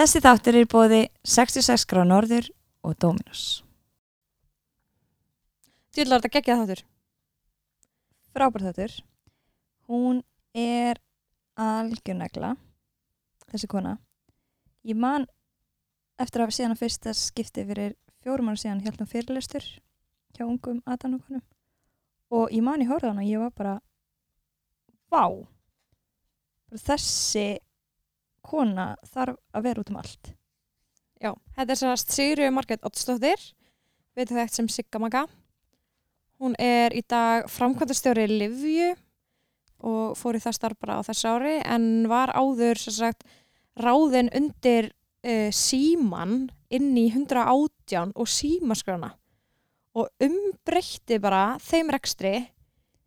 Þessi þáttur er bóði 66 grá norður og Dominos. Djúlar þetta geggja þáttur. Frábær þáttur. Hún er algjörnegla, þessi kona. Ég man eftir að hafa síðan að fyrsta skipti fyrir fjórum ára síðan hjálpum fyrirlestur hjá ungum aðanúkunum og ég man í horfðan og ég var bara vá þessi kona þarf að vera út um allt Já, þetta er sérst Sigriður Margrét Ottsdóttir, við þekkt sem Sigga Maga. Hún er í dag framkvæmdastjóri Livju og fór í það starf bara á þessu ári en var áður sem sagt ráðin undir uh, síman inn í 118 og símaskrána og umbreytti bara þeim rekstri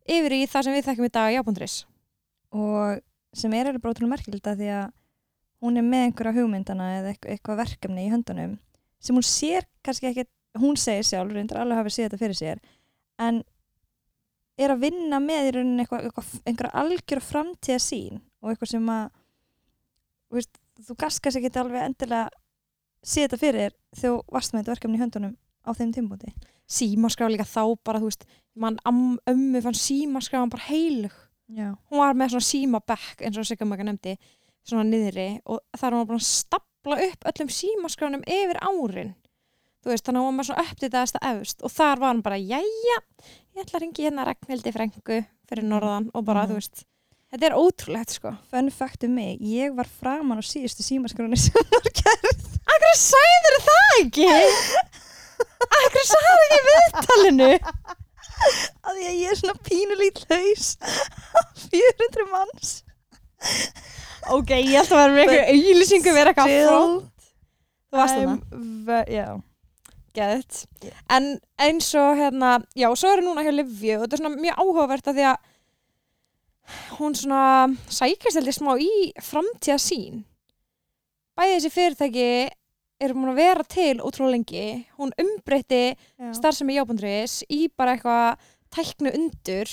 yfir í það sem við þekkjum í dag jábundris. og sem er alveg merkilegt að því að hún er með einhverja hugmyndana eða eitthvað, verkefni í höndunum sem hún sér kannski ekki, hún segir sjálf reyndar alveg hafi séð þetta fyrir sér en er að vinna með í rauninni eitthvað, eitthvað, einhverja algjör framtíða sín og eitthvað sem að veist, þú gaskast ekki alveg endilega séð þetta fyrir þú varst með þetta verkefni í höndunum á þeim tímbúti Símaskrá líka þá bara, þú veist, mann ömmu fann símaskráðan bara heilug. Já, hún var með svona símabekk eins og Sigga Maka nefndi svona niðri og þar var hún búin að stapla upp öllum símaskránum yfir árin veist, þannig að með svona uppditaðasta efst og þar var hún bara, jæja ég ætla að ringi hérna Ragnhildi frængu fyrir norðan og bara, Mhm. þú veist þetta er ótrúlegt, sko fun fact um mig ég var framan á síðustu símaskroni sem var gerð Akkur sæður það ekki? Akkur sæður ekki viðtalinu? að því að ég er svona pínulít haus 400 manns Ok, ég ætla að vera með einhverju auðlýsingu vera eitthvað frá Þú varst þarna já, Geðið. En eins og hérna, já, svo er það núna hjá Livju og þetta er svona mjög áhugavert að því að hún svona sækist heldur smá í framtíða sín. Bæði þessi fyrirtæki eru múin að vera til ótrúlega lengi. Hún umbreytti starfsemi jábundris í bara eitthvað tæknu undur.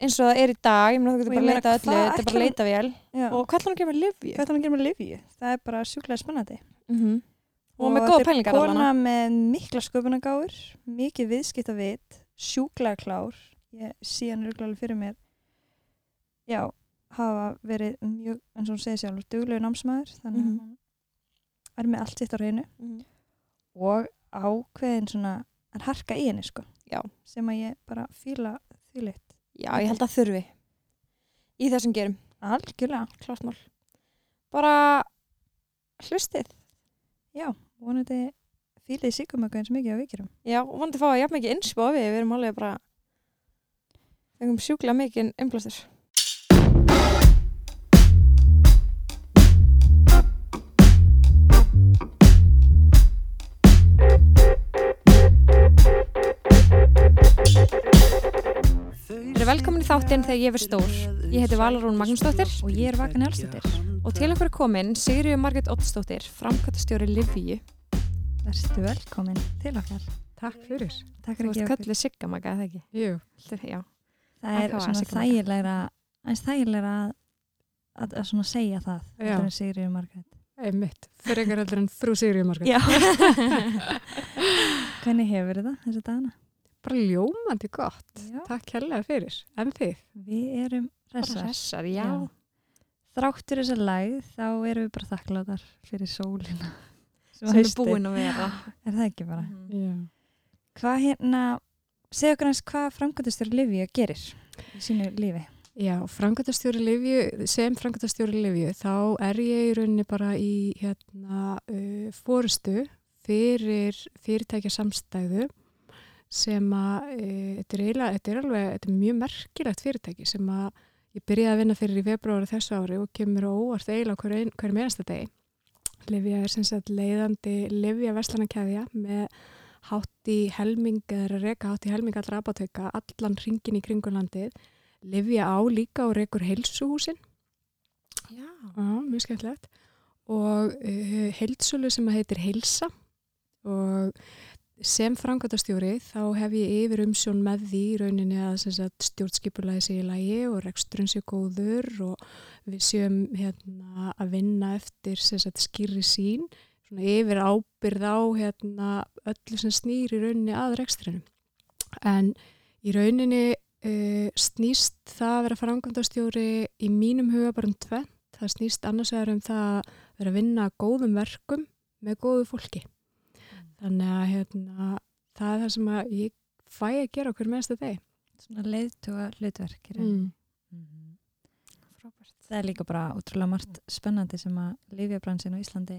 Eins og það er í dag. Ég meina þú Og getur bara að leita öllu, þetta er bara ætlar hún- leita vel. Já. Og hvað ætlar hún að gera með Livju? hvað er hann að gera með Livju? það er bara sjúklega spennandi Mm Og með góða þetta er pælingar kona með mikla sköpunagáur mikið viðskipt vit sjúklega klár ég sé hann rúglega fyrir mér já, hafa verið mjög, eins og hún segir sjálf duglegu námsmaður, þannig að hún er með allt sitt á reynu Mhm. og ákveðin svona að harka í henni sko Já. sem að ég bara fíla þýlitt Já, ég held að þurfi. Í þessum gerum. algjörlega, klart mál. Bara hlustið. Já, vonandi fílið síkumöku eins mikið á vikirum já, að fá að jafn mikið innspá við. Erum alveg bara fengum sjúklega mikið innblástur velkomin í þáttinn þegar ég verð stór. Ég heiti Valarún Magnúsdóttir og ég er Vakan Elstóttir og til okkur er komin Sigriður Margrét Ottsdóttir, framkvæmtastjóri Livju. verðstu velkomin til okkar Takk fyrir. takk Þú fyrir veist að gefa kölluð Siggamaka, eða ekki? Jú, Já. það er svona þægilegra aðeins þægilegra að, að, að svona segja það heldur en Sigriður Margrét einmitt. Fyrir einhver heldur en frú Sigriður Margrét. Já Hvernig hefur þetta þessi dagana? Bara ljómandi gott. Já. Takk helga fyrir. En þið? Við erum Bara hressar Hressar, já. Já. Þráttur þessa læð þá erum við bara þakkláttar fyrir sólina Sem er búin að vera. Er það ekki bara? Já. Hvað hérna segja okkur eins hvað framkvæmdastur Livia gerir í sínu lífi Já, framkvæmtastjóri Livju, sem framkvæmtastjóri Livju, þá er ég í rauninni bara í hérna uh, fórustu fyrir fyrirtækja samstæðu sem að uh, þetta er þetta er alveg, þetta er mjög merkilegt fyrirtæki sem að ég byrjaði að vinna fyrir í februari þessu ári og kemur óvart eiginlega hver, ein, hver meinasta degi. Livja er sem sagt leiðandi Livja Veslanakæðja með hátt í helming, eða reka hátt í helming allra abatöka, allan ringin í kringunlandið Livja á líka og rekur heilsuhúsin, Já. Já, mjög skemmtilegt og uh, heilsölu sem heitir Heilsa og sem framkvæmtastjóri þá hef ég yfir umsjón með því rauninni að stjórnskipulagi sé í lagi og reksturinn sé góður og við séum hérna, að vinna eftir sagt, skýri sín yfir ábyrð á hérna, öllu sem snýr í rauninni að reksturinnum. En í rauninni uh, snýst það að vera framkvæmtastjóri í mínum huga bara um tvent. Það snýst annars vegar um það að vera að vinna góðum verkum með góðu fólki. Þannig að hérna, það er það sem ég fæ að gera okkur að þeim. Svona leiðtuga hlutverkir. Mm. Mm. Það er líka bara útrúlega margt spennandi sem að Lífjabransin á Íslandi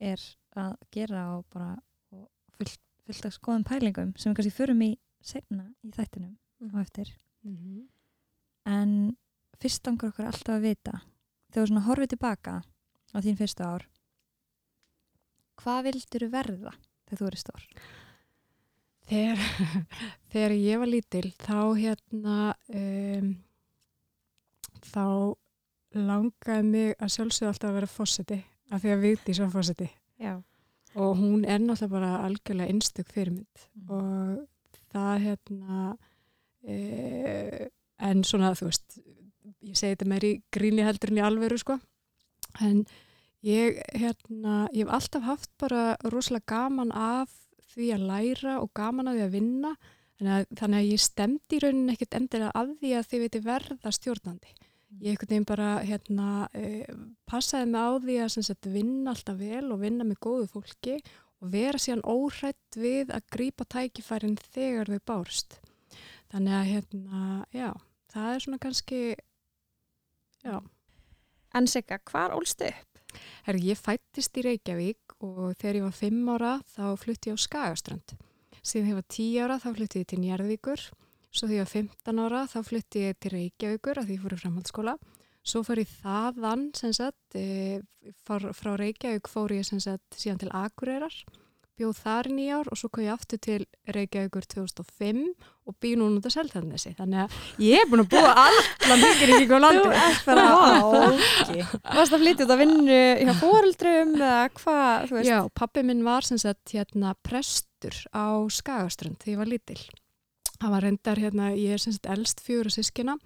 er að gera og bara og fullt, fullt af skoðum pælingum sem við kannski förum í segna í þættinum mm. og eftir. -hmm. En fyrst angur okkur alltaf að vita þegar þú svona horfið tilbaka á þín fyrsta ár hvað vildur þú verða? Þegar þú eru stór? Þegar, þegar ég var lítil þá hérna um, þá langaði mig að sjálfsögða alltaf að vera fósiti af því að viti svo fósiti og hún er náttúrulega bara algjörlega einstök fyrirmynd mm. og það hérna e, en svona þú veist ég segi þetta meir í gríni heldur en í alveru sko en Ég, hérna, ég hef alltaf haft bara rosalega gaman af því að læra og gaman af því að vinna þannig að, þannig að ég stemdi í rauninni ekkert endilega af því að þið veitir verða stjórnandi. Mm. Ég ekkert nefn bara hérna, eh, passaði mig á því að sagt, vinna alltaf vel og vinna með góðu fólki og vera síðan óhrætt við að grýpa tækifærin þegar þau bárst. Þannig að hérna, já, það er svona kannski, já. En Sigga, hvar ólstu upp? Herri, ég fættist í Reykjavík og þegar ég var 5 ára þá flutti ég á Skagaströnd. Síðan þegar ég var 10 ára þá flutti ég til Njarðvíkur. Svo þegar ég var 15 ára þá flutti ég til Reykjavíkur að því ég fór í framhaldsskóla. Svo fór ég þaðan, sem sagt, e, frá Reykjavík fór ég sem sagt síðan til Akureyrar bjóð þar nýjár og svo kom ég aftur til Reykjavíkur 2005 og býð núna út af Seltjarnesi þannig að ég er búin að búa allan hengir í kringum landi Þú ert bara áki Varst það flyttið að vinna hjá fóruldrum eða hvað? Já, pappi minn var sem sagt hérna prestur á Skagaströnd þegar ég var lítil. Það var reyndar hérna, ég er sem sagt eldst fjóru sískina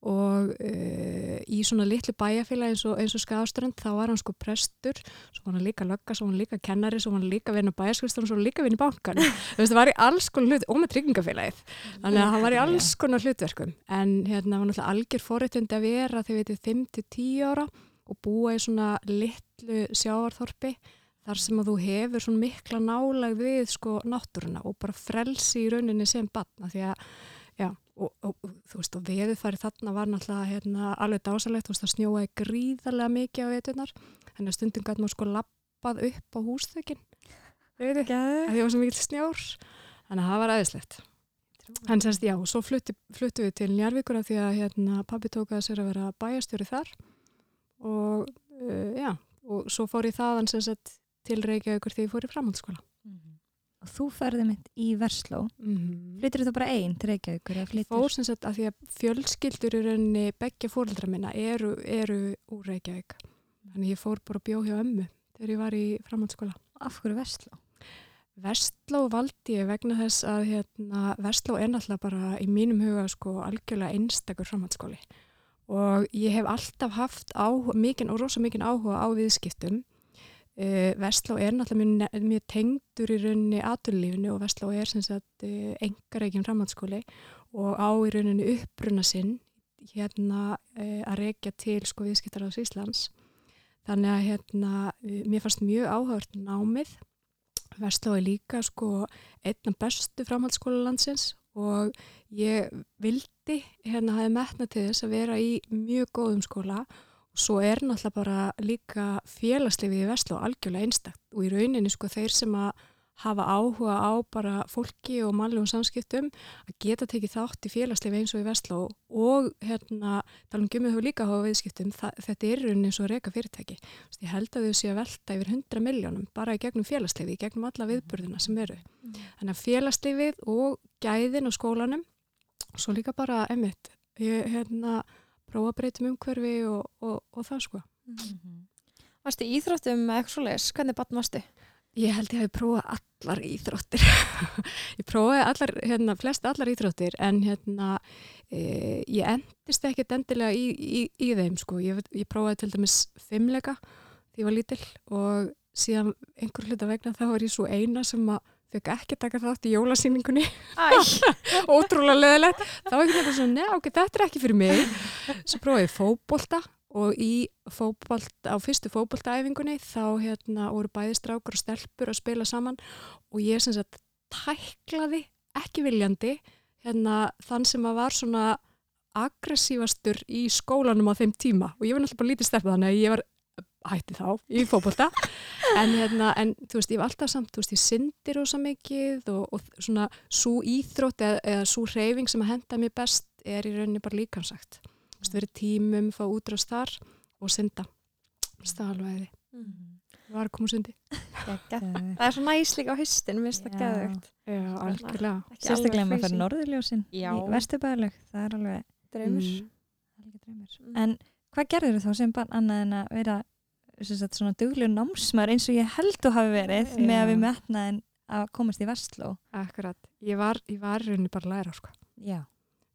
og uh, í svona litlu bæjarfélagi eins og, og Skafströnd þá var hann sko prestur, svo var hann líka lögga, svo var hann líka kennari, svo var hann líka vinna bæjarskvistur og svo var hann líka vinna í bankan það var í alls konar hlut, og með tryggingafélagið. Þannig að hann var í alls konar hlutverkum. En hérna var náttúrulega algjör forréttindi að vera þegar við veitum 5-10 ára og búa í svona litlu sjáarþorpi þar sem að þú hefur svona mikla nálag við sko náttúruna og bara frelsi í rauninni sem batna því að Já, og, og, þú veist, og veðufæri þarna var náttúrulega hérna, alveg dásalegt, þú veist, það snjóaði gríðarlega mikið á veitunar, að stundum gæti maður sko lappað upp á húsþökin, veitu, það var svo mikið snjór, að það var aðeinslegt. Þannig að, já, svo fluttu, fluttu við til Njarvíkura því að hérna, pabbi tók að sér að vera bæjastjóri þar og, uh, já, og svo fór ég þaðan sem sagt til Reykjavíkur því ég fór í framhaldsskóla og þú ferði mitt í Versló mm -hmm. flyttir þú bara einn til Reykjavíkur? Fór sem sagt að því að fjölskyldur í rauninni begja fóröldra minna eru, eru úr Reykjavík þannig ég fór bara að bjó hjá ömmu þegar ég var í framhaldsskóla Af hverju Versló? Versló valdi ég vegna þess að hérna, Versló er náttúrulega bara í mínum huga sko algjörlega einstakur framhaldsskóli og ég hef alltaf haft á, mikinn og rosa mikinn áhuga á viðskiptum Vestló er náttúrulega mjög, mjög tengdur í rauninni aturlífinu og Vestló er sem sagt engareikin framhaldsskóli og á í rauninni uppbrunna sinn hérna uh, að reykja til sko viðskiptar á Íslands. Þannig að hérna mér fannst mjög áhört námið. Vestló er líka sko einna bestu framhaldsskóla landsins og ég vildi hérna hafi metna til þess að vera í mjög góðum skóla og Svo er náttúrulega bara líka félagslefið í og algjörlega einstakt og í rauninni sko þeir sem að hafa áhuga á bara fólki og mannlegum samskiptum að geta tekið þátt í félagslefi eins og í Veslu og hérna, talum gumið þú líka á viðskiptum, þetta er rauninni eins og reyka fyrirtæki. Ég held að þau sé að velta yfir 100 miljónum bara í gegnum félagslefi, í gegnum alla viðburðina sem eru. Þannig að félagslefið og gæðin og skólanum og svo líka bara emitt, ég hérna prófa að breytum umhverfi og, og, og það sko. Mm -hmm. Varstu íþróttum eitthvað svo leiðis? Hvernig batn varstu? Ég held ég hafi prófað allar íþróttir. ég prófaði allar, hérna, flest allar íþróttir en hérna, e, ég endist ekkert endilega í, í, í þeim, sko. Ég, ég prófaði til dæmis fimmleika því ég var lítill og síðan einhver hluta vegna þá var ég svo eina sem að fekk ekki taka þátt í jólasýningunni. Ótrúlega leðilegt. Þá ekki þetta svona, neða, ok, þetta er ekki fyrir mig. Svo prófaði ég fókbólta og í fókbalt, á fyrstu fókbaltaæfingunni þá hérna voru bæði strákar og stelpur að spila saman og ég sem sagt tæklaði ekki viljandi hérna þann sem að var svona aggressívastur í skólanum á þeim tíma og ég var náttúrulega bara lítið stelpa þannig að ég var hætti þá í fókbalta en hérna, en þú veist, ég var alltaf samt þú veist, ég syndir ósa mikið og, og svona svo íþrótt eða, eða svo reyfing sem að henda mér best er í rauninni bara líkansagt verið tímum, fá útrast þar og synda. Staðalvæði það var að koma sundi. Það er svo næst líka á höstin minnst það geðugt já, algjörlega. sérstaklega maður fyrir norðurljósin vestubæðaleg það er alveg draumur. Mm. Mm. en hvað gerður þú þá sem barn annað en að vera sagt, svona duglegur námsmaður eins og ég held þú hafi verið Já. með að við metnaðin að komast í Vestló. Akkurat, ég var, í rauninni bara læra sko. Já,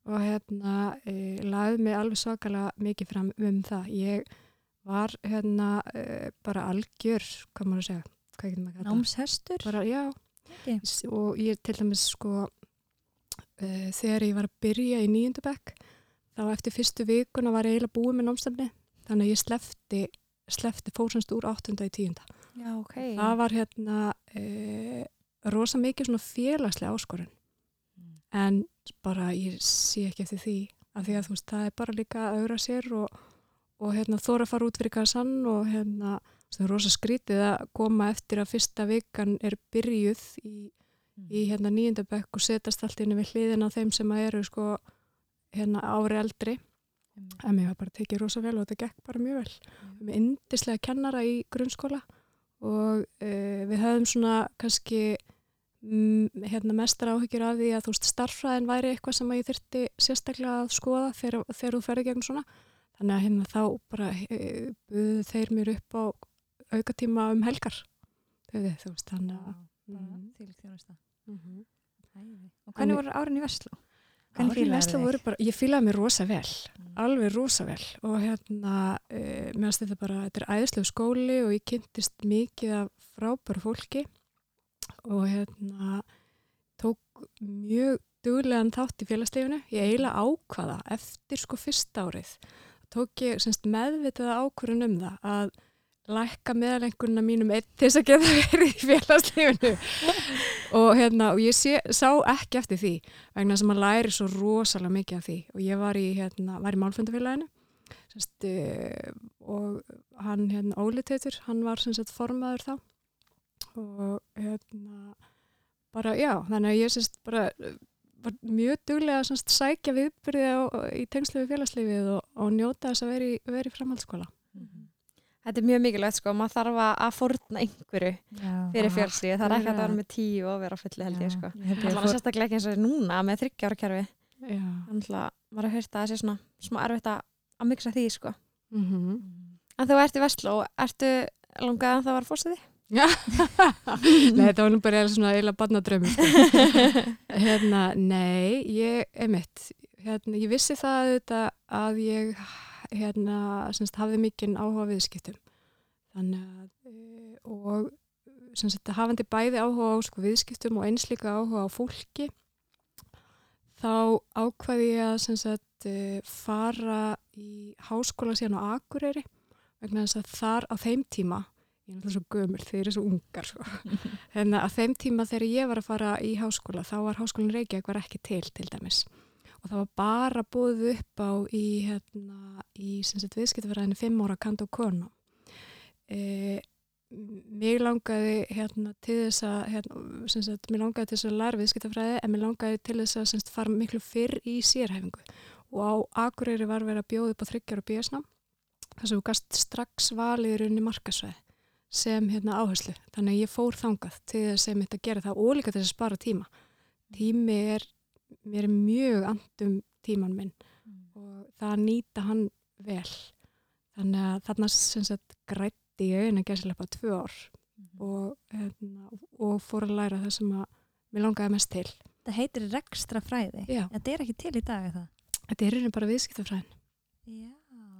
og hérna e, laði mig alveg svakalega mikið fram um það. Ég var hérna e, bara algjör, hvað maður að segja námshestur? Bara, já? S- og ég til dæmis sko e, þegar ég var að byrja í nýjöndabæk þá eftir fyrstu vikuna var ég eiginlega búið með námstefni þannig að ég slefti, slefti fórsannst úr áttunda í tíunda. Já, ok. Það var hérna e, rosa mikið svona félagslega áskorun. Mm. en bara ég sé ekki eftir því af því að þú veist, það er bara líka að augra sér og, og hérna þóra að fara út fyrir kassan og hérna það er rosa skrítið að koma eftir að fyrsta vikan er byrjuð í, í hérna nýjöndabökk og setast allt inn við hliðin á þeim sem að eru sko hérna ári eldri en mér var bara tekið rosa vel og þetta gekk bara mjög vel með indislega kennara í grunnskóla og uh, við höfum svona kannski mm, hérna mestar áhyggjur af því að þú veist starffræðin væri eitthvað sem ég þyrti sérstaklega að skoða þegar, þegar þú ferði gegn svona þannig að hérna þá bara uh, buðu þeir mér upp á aukatíma um helgar við, þú veist þannig að Mhm. til þjónusta mm -hmm. og hvernig voru árin í Vestló? Árin í Vestló voru bara, ég fílaði mér rosa vel Mm. Alveg rosa vel og hérna uh, mér finnst þetta bara, þetta er æðislegu skóli og ég kynntist mikið af frábæru fólki og hérna tók mjög duglegan þátt í félagslífinu. Ég eiginlega ákvaða eftir sko fyrsta árið. Tók ég semst meðvitaða ákvörun um það að lækka meðalengurinn mínum einn til þess að geta verið í félagslífinu. Og hérna og ég sé, sá ekki eftir því vegna sem að læri svo rosalega mikið af því. Og ég var í, hérna, var í málfundafélaginu semst, uh, og hann, hérna, Óli Teitur hann var sagt formaður þá. Og hérna bara, já, þannig að ég semst bara eh, var mjög duglega að sækja viðbyrði í tengslu við félagslífið og, og njóta þess að vera í framhaldsskóla. Þetta er mjög mikilvægt sko, maður þarf að- fórna einhverju Já. fyrir fjölsíu, það er ekki að vera með tíu og vera fulli held ég sko. Held ég Allavega fór- sérstaklega ekki eins og núna með þryggjára kerfi. Já. Þannig að maður har heyrt að það sé svona smá erfitt að, miksa því sko. Mm -hmm. en þú ert í Vestló, ertu langað að það var fórstiði? Nei, þetta var nú bara svona eiginlega barnadrömmur sko. hérna, nei, ég, einmitt, hérna, ég vissi það auðvitað að ég hérna, semst, hafði mikinn áhuga viðskiptum þannig að e, og semst, hafandi bæði áhuga á sko, viðskiptum og eins líka áhuga á fólki þá ákvaði ég að semst, e, fara í háskóla síðan á Akureyri vegna þess að þar á þeim tíma ég er náttúrulega svo gömul þegar ég er svo ungar sko. en að þeim tíma þegar ég var að fara í háskóla þá var háskólinn Reykjavík var ekki til til dæmis og það var bara búið upp á í, hérna, í viðskiptafæraðinu fimm ára kant og kono e, mér langaði hérna, til þess að hérna, sagt, mér langaði til þess að læra viðskiptafræði en mér langaði til þess að sagt, fara miklu fyrr í sérhæfingu og á Akureyri var verið að bjóða upp á þryggjar og bíasnám þess að þú gast strax valið í markasvæði sem hérna áherslu. Þannig að ég fór þangað til þess að mitt að gera það og líka til þess að spara tíma. Tími er, mér er mjög andum tíman minn og það að nýta hann vel. Þannig að þarna sem sagt grætti ég einu að gera sér lepa tvö ár og, hérna, og fór að læra það sem að mér langaði mest til. Það heitir rekstra fræði. Já. Þetta er ekki til í dag, það? Þetta er bara viðskiptafræðin. Já.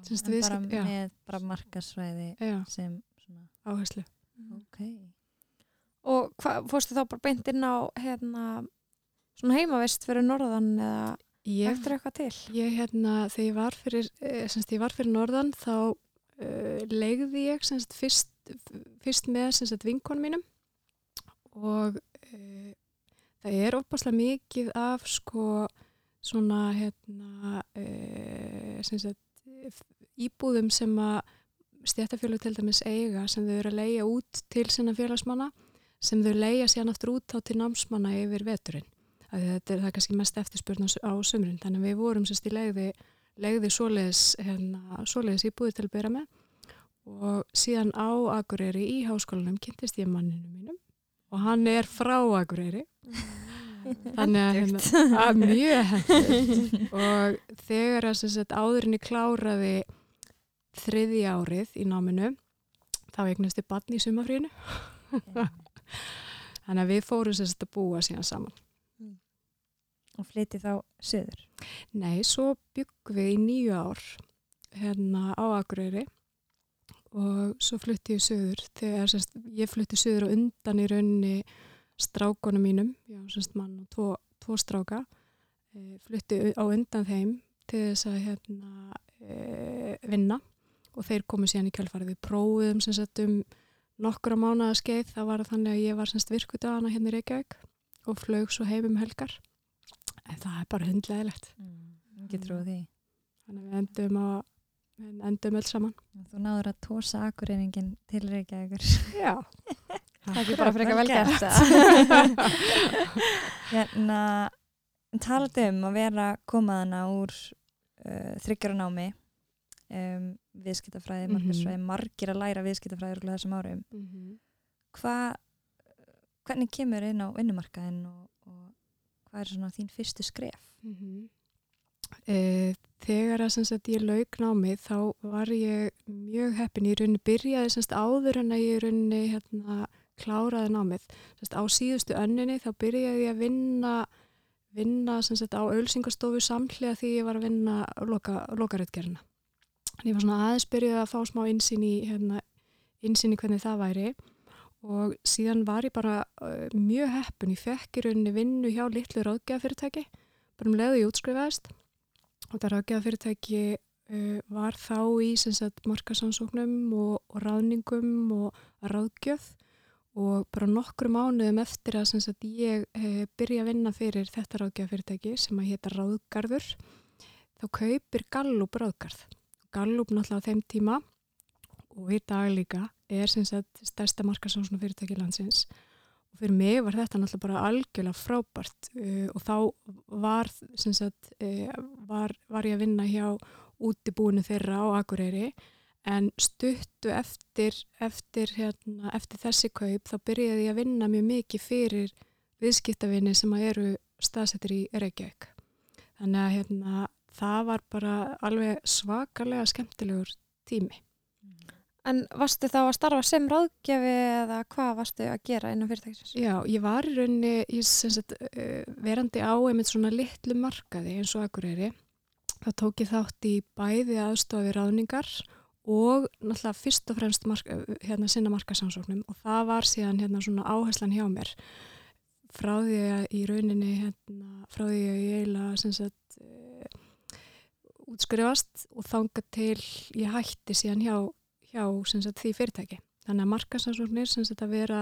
Bara viðskipt- já. með bara markasfræði Já, sem svona, áherslu. ok. Og fórstu þá bara beint inn á hérna, svona heimavist fyrir norðan eða Ég, eftir eitthvað til? ég hérna, þegar ég var fyrir, eh, semst ég var fyrir norðan þá uh, legði ég semst fyrst, fyrst með semst vinkon mínum og uh, það er opaslega mikið af sko svona hérna uh, semst íbúðum sem að stjættafjölu til dæmis eiga sem þau eru að leia út til sinna félagsmanna sem þau leia síðan aftur út á til námsmanna yfir veturinn. Þetta er, það er kannski mest eftirspurn á, sumrin, þannig að við vorum sérst í legði, legði svoleiðis, hérna, svoleiðis íbúði til að byrja með. Og síðan á Akureyri í háskólanum kynntist ég manninu mínum og hann er frá Akureyri. Þannig að hérna, að mjög hendur og þegar að sagt, áðurinni kláraði þriðja árið í náminu þá eignast ég barn í sumafrínu þannig að við fórum sagt að búa síðan saman Og flytti þá söður. Nei, svo byggum við í nýju ár hérna á Akureyri og svo flutti ég söður þegar semst, ég flutti söður og undan í raunni strákonum mínum, já, semst mann og tvo, tvo stráka, e, flutti á undan þeim til þess að hérna, e, vinna og þeir komu síðan í kjálfarið. Við prófum sem sagt um nokkura mánuða skeið, það var þannig að ég var semst virkudagana hérna í Reykjavík og flög svo heim um helgar. En það er bara hundleðilegt. Mm. Ekki trúið því. Þannig að við endum, á, við endum öll saman. Þú náður að tósa akureiningin til Reykjavíkur. Já. Það er ekki bara frekar vel Vel gert. gert. hérna, talandi um að vera komaðana úr uh, þryggjara námi um, viðskiptafræði, Mhm. markarsfræði, margir að læra viðskiptafræði örugglega þessum árum. Hvað, hvernig kemur inn á vinnumarkaðin og hvað er svona þín fyrstu skref? e, þegar að sagt, ég lauk námið þá var ég mjög heppin. Ég rauninni byrjaði sagt, áður en að ég rauninni hérna, kláraði námið. Sagt, á síðustu önninni þá byrjaði ég að vinna, vinna á ölsingastofu samhlega því ég var að vinna loka, lokaritgerina. En ég var svona aðeins byrjaði að fá smá insýn í, hérna, í hvernig það væri og síðan var ég bara uh, mjög heppin. Ég fekk í rauninni vinnu hjá litlu ráðgjafafyrirtæki, bara um leiðu ég útskrifaðist og það ráðgjafafyrirtæki uh, var þá í markasansóknum og, og ráðningum og ráðgjöf og bara nokkru mánuðum eftir að sagt, ég uh, byrja að vinna fyrir þetta ráðgjafafyrirtæki sem að hétta Ráðgarður þá kaupir Gallup Ráðgarð. Gallup náttúrulega á þeim tíma og í dag líka er sem sagt stærsta markasánsuna fyrirtæki landsins. Og fyrir mig var þetta náttúrulega bara algjörlega frábært uh, og þá var sagt uh, var, var ég að vinna hjá útibúinu þeirra á Akureyri. En stuttu eftir eftir, hérna, eftir þessi kaup þá byrjaði ég að vinna mjög mikið fyrir viðskiptavinni sem að eru staðsettir í Reykjavík. Þannig að hérna, það var bara alveg svakalega skemmtilegur tími En varstu þá að starfa sem ráðgjafi eða hvað varstu að gera innan fyrirtækisins? Já, ég var í rauninni ég, sagt, uh, verandi á einmitt svona litlu markaði eins og Akureyri. þá tók ég þátt í bæði aðstofi ráðningar og náttúrulega fyrst og fremst mark, hérna, sinna markasansóknum og það var síðan hérna, svona áherslan hjá mér frá því að í rauninni hérna, frá því að ég eiginlega sem sagt uh, útskrifast og þanga til ég hætti síðan hjá, hjá sagt, því fyrirtæki. Þannig að markasansóknir sem að vera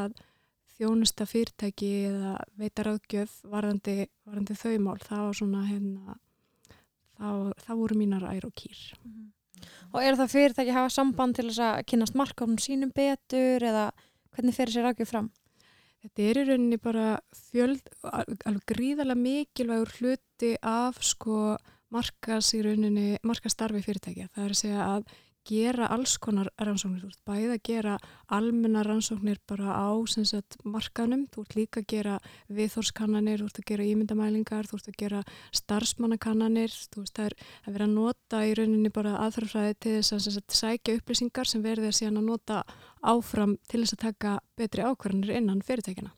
þjónusta fyrirtæki eða veita ráðgjöf varðandi, varðandi þau mál, það var svona hérna, það, það voru mínar ær og kýr. Og er það fyrirtæki að hafa samband til þess að kynast markárum sínum betur eða hvernig fer sér ráðgjöf fram? Þetta er í rauninni bara fjöld, alveg gríðarlega mikilvægur hluti af sko markas í rauninni, markastarfi fyrirtækja. Það er að segja að gera alls konar rannsóknir, þú ert bæði að gera almenna rannsóknir bara á sagt, markanum, þú ert líka að gera viðhórskannanir, þú ert að gera ímyndamælingar, þú ert að gera starfsmannakannanir, þú veist það er að vera að nota í rauninni bara aðfrafræði til þess að sagt, sækja upplýsingar sem verður síðan að nota áfram til þess að taka betri ákvarðanir innan fyrirtækina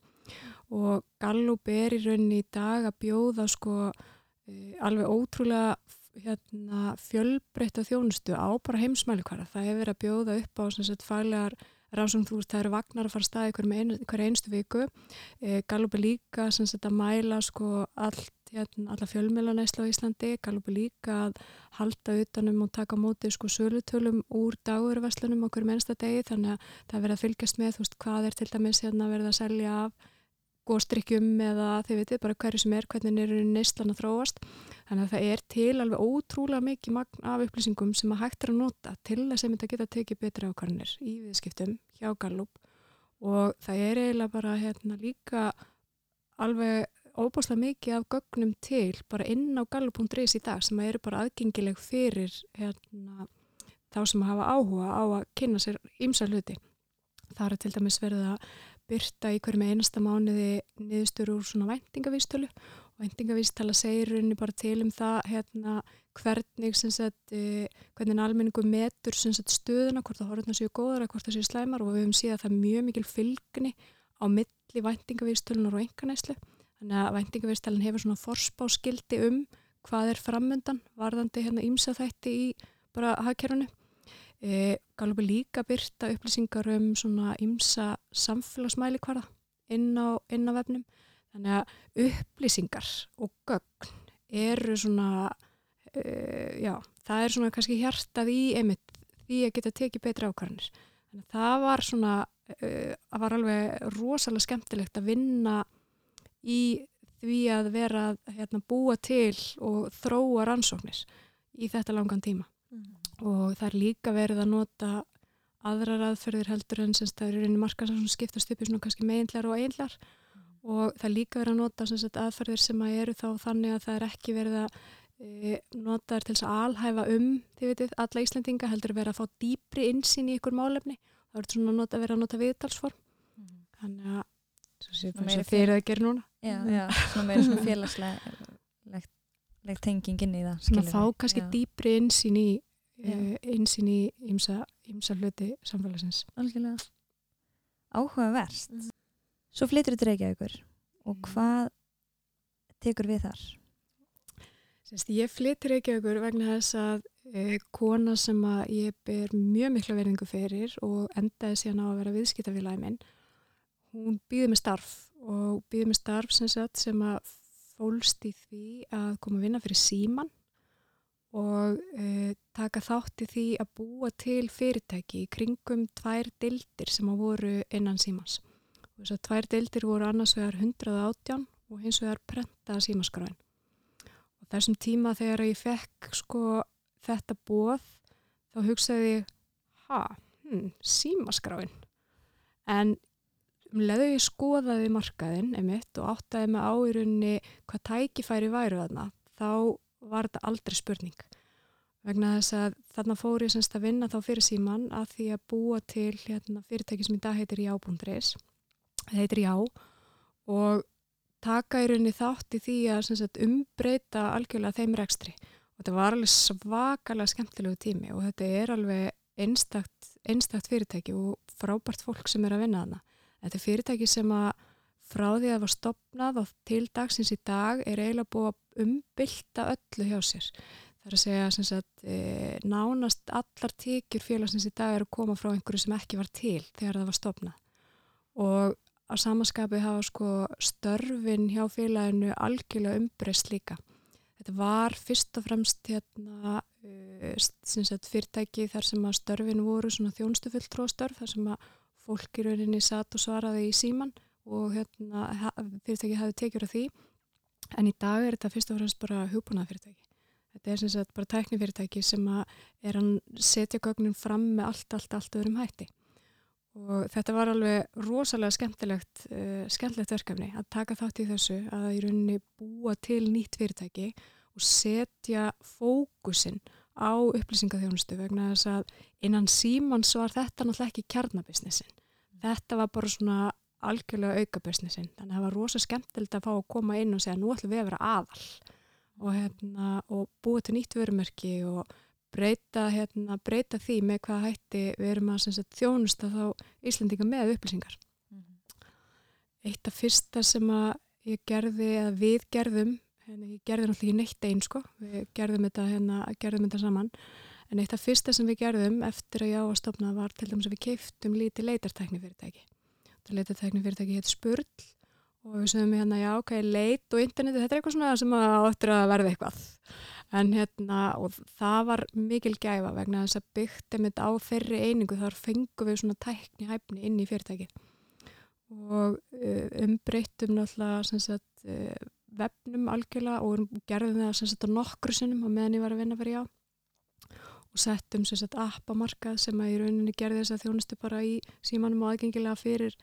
og Gallup er í rauninni í dag að bjóða sko e, alveg ótrúlega hérna, fjölbreytta þjónustu á bara heimsmælikvara. Það hefur verið að bjóða upp á sagt, faglegar rannsókn þú veist það eru vagnar að fara stað hver, ein, hver einstu viku. E, Gallup er líka sagt, að mæla sko, allt, hérna, alla fjölmjölanæsla á Íslandi. Gallup er líka að halda utanum og taka móti sko, sölutölum úr dagurverslunum okkur mennsta degi þannig að það verið að fylgjast með veist, hvað er til dæmis hérna, verið að selja af góðstrykkjum eða þið veitir bara hverju sem er, hvernig er neistlan að þróast. Þannig að það er til alveg ótrúlega mikið magn af upplýsingum sem að hægt er að nota til þess að mynda geta tekið betri ákvarðinir í viðskiptum hjá Gallup og það er eiginlega bara hérna, líka alveg óbúslega mikið af gögnum til bara inn á gallup.is í dag sem eru bara aðgengileg fyrir hérna, þá sem hafa áhuga á að kynna sér ymsa hluti. Það er til dæmis verið að byrta í hverjum einasta mánuði niðurstur úr svona væntingavístölu og væntingavístala segir rauninni bara til um það hérna, hvernig sagt, e, hvernig almenningu metur sagt, stöðuna, hvort það horfðurna séu góðar hvort það séu slæmar. Og við höfum síðan það mjög mikil fylgni á milli væntingavístölunar og enganæslu þannig að væntingavístalin hefur svona forspáskildi um hvað er framöndan varðandi hérna ímsa þætti í bara hagkerfunu E, Gallup er líka byrta upplýsingar um svona ymsa samfélagsmæli hvaða inn á, inn á vefnum. Þannig að upplýsingar og gögn eru svona, uh, já, það er svona kannski hjartað í einmitt því að geta tekið betra ákvarðanir. Þannig að það var svona, uh, það var alveg rosalega skemmtilegt að vinna í því að vera að hérna, búa til og þróa rannsóknir í þetta langan tíma. Mm og það er líka verið að nota aðrar aðferðir heldur en semst það eru reyni margar sem skiptast upp í svona kannski meginlar og einlar mm. og það er líka verið að nota semst aðferðir sem að eru þá þannig að það er ekki verið að e, nota þær til þess að alhæfa um þið veitir, alla Íslandinga heldur verið að fá dýpri insýn í ykkur málefni. Það verður svona að nota, verið að nota viðtalsform. Mm. þannig að þeir eru að gera núna. Já, já, svona meira svona félagslega tengingin í það Svona fá kannski dýpri insýn í uh, einsinn í ymsa hluti samfélagsins. Algjörlega. Áhugaverst. Mm. Svo flyttur þetta Reykjavíkur og mm. hvað tekur við þar? Sérst, ég flyttur Reykjavíkur vegna þess að e, kona sem að ég ber mjög miklu verðingu fyrir og endaði síðan á að vera viðskiptafélagi minn, hún býði með starf og býði með starf sem, sagt, sem að fólst í því að koma að vinna fyrir síman og uh, taka þátti því að búa til fyrirtæki í kringum tvær dildir sem að voru innan símans. Þess að tvær dildir voru annars vegar 118 og hins vegar prentaða símaskráin. Og þessum tíma þegar ég fekk sko þetta bóð þá hugsaði ég, ha, hm, símaskráin. En um leðu ég skoðaði markaðinn emitt og áttaði mig á í rauninni hvað tækifæri væru þarna, þá var þetta aldrei spurning. Vegna þess að þarna fór ég semst að vinna þá fyrir síman að því að búa til hérna, fyrirtæki sem í dag heitir já.is það heitir já og taka í rauninni þátt í því að sagt, umbreyta algjörlega þeim rekstri. Og þetta var alveg svakalega skemmtilegu tími og þetta er alveg einstakt, einstakt fyrirtæki og frábært fólk sem er að vinna þarna. Þetta er fyrirtæki sem að frá því að það var stopnað og til dagsins í dag er eiginlega búið að umbylta öllu hjá sér. Það er að segja sagt, e, nánast allar tekjur félagsins í dag er að koma frá einhverju sem ekki var til þegar það var stopnað. Og á samaskapi hafa sko störfin hjá félaginu algjörlega umbreyst líka. Þetta var fyrst og fremst hérna, e, sagt, fyrirtæki þar sem að störfin voru svona þjónstufull tróstörf þar sem að fólk í rauninni satt og svaraði í síman og hérna, fyrirtæki hafi tekjur af því en í dag er þetta fyrst og fremst bara hugbúnað fyrirtæki. Þetta er sem sagt bara tæknifyrirtæki sem er að setja gögnum fram með allt, allt, allt öðrum hætti og þetta var alveg rosalega skemmtilegt, uh, skemmtilegt verkefni að taka þátt í þessu að í rauninni búa til nýtt fyrirtæki og setja fókusin á upplýsingaþjónustu vegna þess að innan símans var þetta náttúrulega ekki kjarnabisnissin. Þetta var bara svona algjörlega aukabisnissin. Þannig að það var rosa skemmtilegt að fá að koma inn og segja nú ætlum við að vera aðal og, hérna, og búa til nýtt vörumerki og breyta, hérna, breyta því með hvað hætti við erum að sagt, þjónusta þá Íslandinga með upplýsingar. Eitt af fyrsta sem að ég gerði, eða við gerðum, hérna, ég gerði náttúrulega ekki neitt einn sko, við gerðum þetta, hérna, gerðum þetta saman, en eitt af fyrsta sem við gerðum eftir að ég á að stopna var til dæmis að við keiftum lítið leitartækni fyrirtæki. Það leitartækni fyrirtæki heit Spurl og við sögum hérna, já ok, leit og interneti, þetta er eitthvað svona sem áttur að verða eitthvað. En hérna, og það var mikil gæfa vegna þess að byggtum þetta á þeirri einingu, þar fengum við svona tækni hæfni inn í fyrirtæki. Og uh, umbreytum náttúrulega sagt, uh, vefnum algjörlega og gerðum það sagt, á nokkru sinnum á meðan ég var að vinna fyrir já. Og settum sagt, appamarkað sem að í rauninni gerði þess að þjónustu bara í símanum og aðgengilega fyrir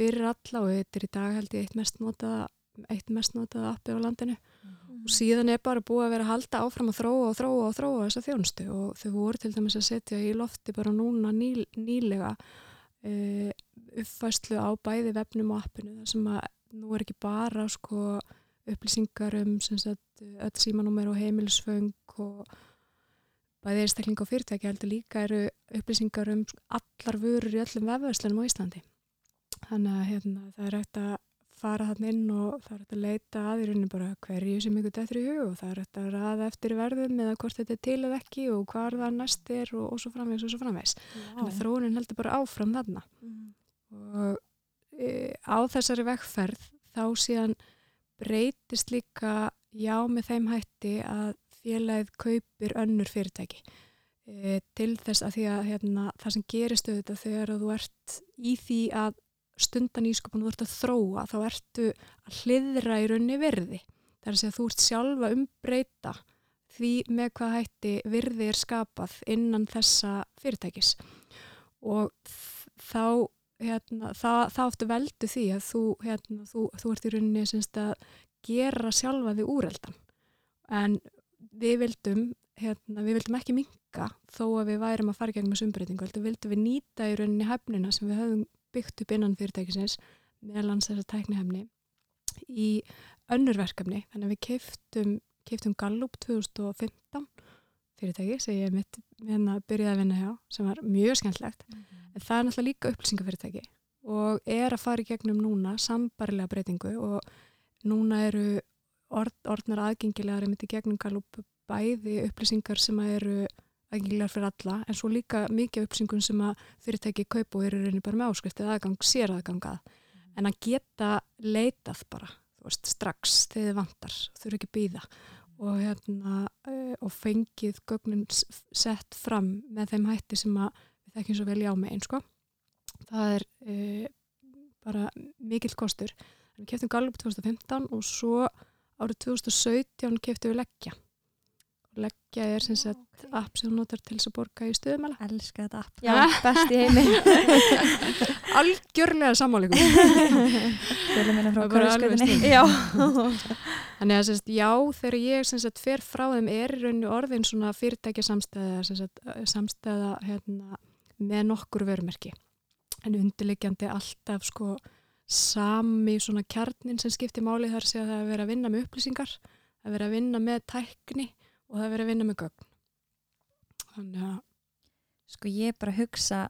fyrir alla og þetta er í dag held ég eitt mest notaða eitt mest notaða appi á landinu. Mm. og síðan er bara búið að vera að halda áfram að þróa og þróa og þróa þessa þjónustu. Og þau voru til dæmis að setja í lofti bara núna ný, nýlega uh, uppfæslu á bæði vefnum og appinu. Þar sem að nú er ekki bara sko upplýsingar um sagt, öll símanúmer og heimilisföng og bæði einstakling og fyrirtæki heldur líka eru upplýsingar um allar vörur í öllum vefverslunum á Íslandi þannig að hérna, það er hægt að fara þann inn og það er hægt að leita að í rauninu bara hverju sem ykkur dættur í hug og það er hægt að ræða eftir verðum eða hvort þetta er til eða ekki og hvar það næst er og, og svo framvegs og svo framvegs þannig að þróunin heldur bara áfram þarna. Mm. og e, á þessari vekkferð þá síðan breytist líka já með þeim hætti að félagið kaupir önnur fyrirtæki. E, til þess að því að hérna, það sem gerist auðvitað þegar þú ert í því að stundan ísköpun þú ert að þróa þá ertu að hliðra í raunni virði. Það er að segja að þú ert sjálfa umbreyta því með hvað hætti virði er skapað innan þessa fyrirtækis og þá hérna, það áttu veldu því að þú, hérna, þú, þú ert í rauninni semst að gera sjálfa því úreldan en við vildum, hérna, við vildum ekki minka þó að við værim að fara gegnum þessu umbreytingu, við vildum við nýta í rauninni hefnina sem við höfum byggt upp innan fyrirtækisins meðlans þessar tæknihefni í önnur verkefni þannig að við keiftum, keiftum Gallup 2015 fyrirtæki sem ég mitt hérna byrjaði að vinna hjá sem var mjög skemmtlegt mm -hmm. en það er náttúrulega líka upplýsingafyrirtæki og er að fara í gegnum núna sambarilega breytingu og núna eru orð, orðnar aðgengilegar í gegnum Gallup bæði upplýsingar sem eru aðgengilegar fyrir alla en svo líka mikið upplýsingun sem að fyrirtæki kaupa og eru reynir bara með áskrift eða aðgang, sér aðgangað mm. en að geta leitað bara veist, strax þegar þið vantar þurfu ekki býða og, hérna, uh, og fengið gögnin sett fram með þeim hætti sem að við þekkjum svo vel já með einn sko. það er uh, bara mikill kostur við keftum Gallup 2015 og svo árið 2017 keftum við leggja leggja er sem sagt okay. app sem þú notar til þess að borga í stöðumæla. Elskar þetta app, já, best í heimi. Algjörlega sammáleikum Fjölu minna frá hverjasköðinni Þannig að sagt, já, þegar ég sem sagt fer frá þeim er í rauninu orðin svona fyrirtækja samstæða sagt, samstæða hérna, með nokkur vörumerki. En undirleikjandi alltaf sko sami svona kjarnin sem skiptir máli. Þar sé að það er að vera að vinna með upplýsingar að vera að vinna með tækni og það verið að vinna með gögn. Þannig að sko ég bara hugsa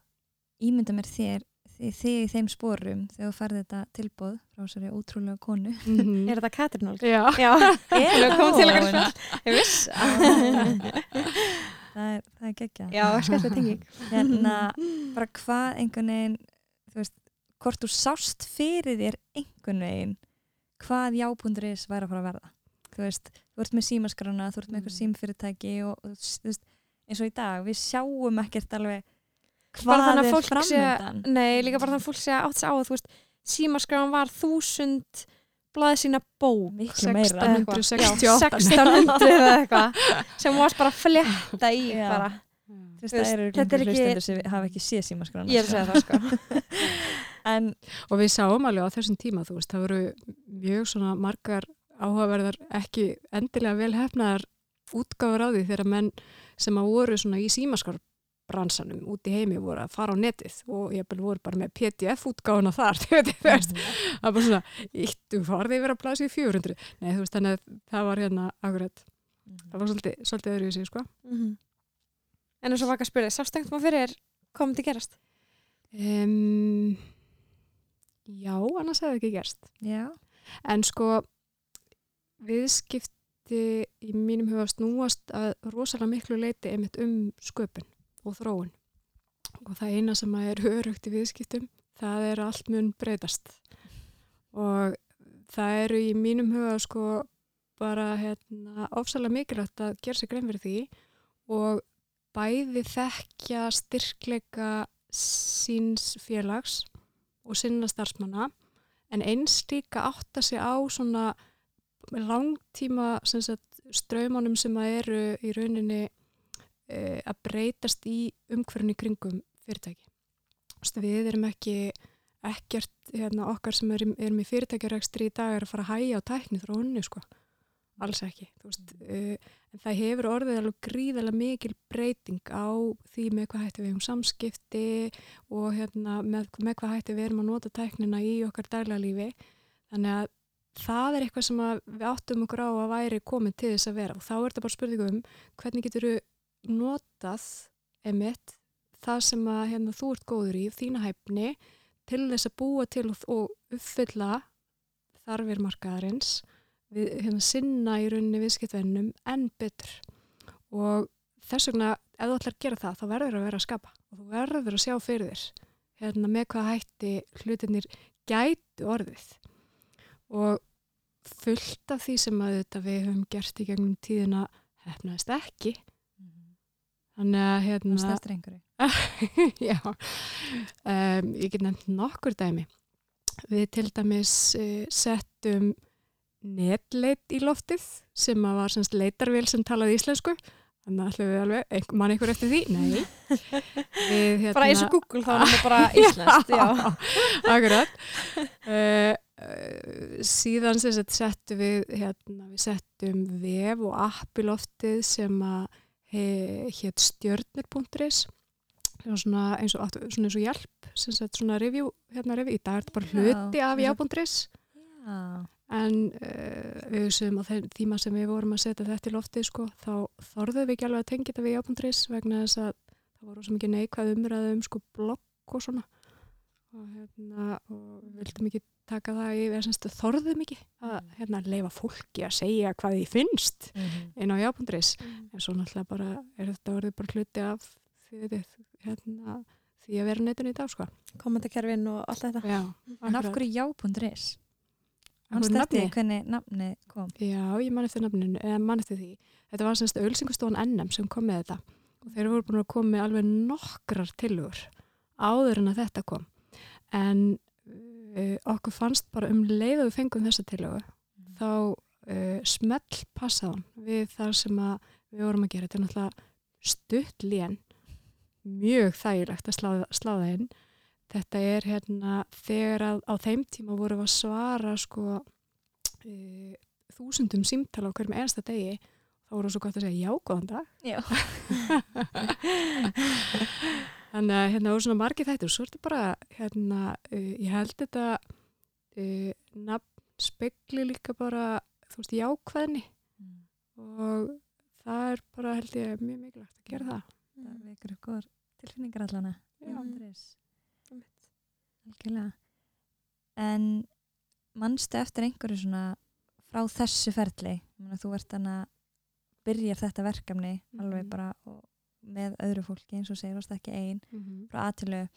ímynda mér þér þig í þeim spórum þegar þú farði þetta tilbóð frá þessari ótrúlega konu. Mm -hmm. Er þetta Katrin Olg? Já, Já. Ég viss Það er, er geggja Já, skallið tenging Hérna, bara hvað einhvern veginn þú veist, hvort þú sást fyrir þér einhvern veginn hvað jábunduris væri að fara að verða þú veist, þú ert með símaskrana þú ert með eitthvað mm. símfyrirtæki og þú veist, eins og í dag, við sjáum ekkert alveg hvað er framöndan Nei, líka bara þannig að fólk segja átt þess á að þú veist, símaskranan var þúsund blaðið sína bók. 1668 eða eitthvað sem varst bara að fletta í bara. Veist, það eru hlustendur sem hafa ekki séð símaskrana Ég er að segja það sko. En, Og við sáum alveg á þessum tíma þú veist, það voru mjög svona margar áhugaverðar ekki endilega vel hefnaðar útgáður á því þegar menn sem að voru svona í símaskarbransanum út í heimi voru að fara á netið og ég voru bara með PDF-útgáðuna þar, þú veit, þú veist, það var bara svona, íttu farði yfir að blæsa í 400. Nei, veist, þannig að það var hérna akkurat, það var svolítið, svolítið öðru í sig, sko. Mhm. En eins og vaka að spyrja, sástengt maður fyrir hvað myndi gerast? Um, já, annars hefði ekki gerst. Já. En sko, viðskipti í mínum huga snúast að rosalega miklu leiti einmitt um sköpun og þróun. Og það eina sem er örugt í viðskiptum, það er allt mun breytast. Og það eru í mínum huga sko bara hérna, ofsalega mikilvægt að gera sig grein fyrir því og bæði þekkja styrkleika síns félags og sinna starfsmanna en eins líka átta sig á svona langtíma sagt, straumanum sem að eru í rauninni e, að breytast í umhverfni kringum fyrirtæki. Við erum ekki ekkert hérna, okkar sem erum, erum í fyrirtækjarækstri í dag er að fara að hæja á tækni þróunni sko. Alls ekki. Veist, uh, en það hefur orðið alveg gríðarlega mikil breyting á því með hvað hætti við um samskipti og hérna, með, með hvað hætti við erum að nota tæknina í okkar daglega lífi. Þannig að það er eitthvað sem við áttum okkur á að væri komin til þess að vera. Og þá er þetta bara spurningum hvernig getur þú notað emitt það sem að hérna, þú ert góður í, þína hæfni til þess að búa til og uppfylla þarfir markaðarins við hérna, sinna í rauninni viðskiptvennum en betur. Og þess vegna ef þú ætlar að gera það þá verður að vera að skapa. Og þú verður að sjá fyrir þér hérna, með hvað hætti hlutinir gætu orðið og fullt af því sem að þetta við höfum gert í gegnum tíðina hefnaðist ekki. Þannig að hérna Það stæstur einhverju. já. Um, ég get nefnt nokkur dæmi. Við til dæmis uh, settum netleit í loftið sem að var semst leitarvél sem talaði íslensku. Þannig að ætlum við alveg, ein- man einhver eftir því? Nei. Við, hérna, Bara eins og Google þá er það bara íslenskt, já. Akkurat. Uh, uh, síðan sem sagt settum við hérna, við settum vef og app í loftið sem að hétt stjörnir.is svona eins og, svona eins og hjálp sem sagt svona review, hérna review í dag er þetta bara hluti af já. já.is Já. en uh, við vissum á þeim tíma sem við vorum að setja þetta í loftið sko, þá þorðum við ekki alveg að tengja þetta við já.is vegna þess að það voru svo mikið neikvæð umræðu um sko blogg og svona og hérna og við vildum ekki taka það í við semst þorðum ekki að hérna leifa fólki að segja hvað því finnst inn á já.is en svo náttúrulega bara er þetta orðið bara hluti af því, hérna, því að vera netinu í dag sko. Kommentakerfin og allt þetta. Já, En af hverju hverju stætti nafnið? hvernig nafni kom. Já, ég man eftir nafninu, eða man eftir því. Þetta var semst ölsingustofan NM sem kom með þetta og þeir voru búin að koma með alveg nokkrar tilugur áður en að þetta kom. En uh, okkur fannst bara um leið að við fengum þessa tilugu þá uh, smell passaðan við þar sem við vorum að gera. Þetta er náttúrulega stutt lén, mjög þægilegt að slá, það inn. Þetta er hérna þegar að á þeim tíma vorum við að svara sko uh, þúsundum símtala á hverjum einsta degi þá voru svo gott að segja já, góðan dag Já. þannig að hérna voru svona margir þættir og svo er þetta bara hérna, uh, ég held þetta uh, nafn spekli líka bara þú veist, jákvæðni og það er bara held ég mjög mikilvægt að gera það Það vekur upp góðar tilfinningar allana. Já. Algjörlega. En mannstu eftir einhverju svona frá þessu ferli? Þú ert þannig að byrja þetta verkefni alveg Mhm. bara og með öðru fólki eins og segir, varst ekki ein? Mm -hmm. frá aðtilu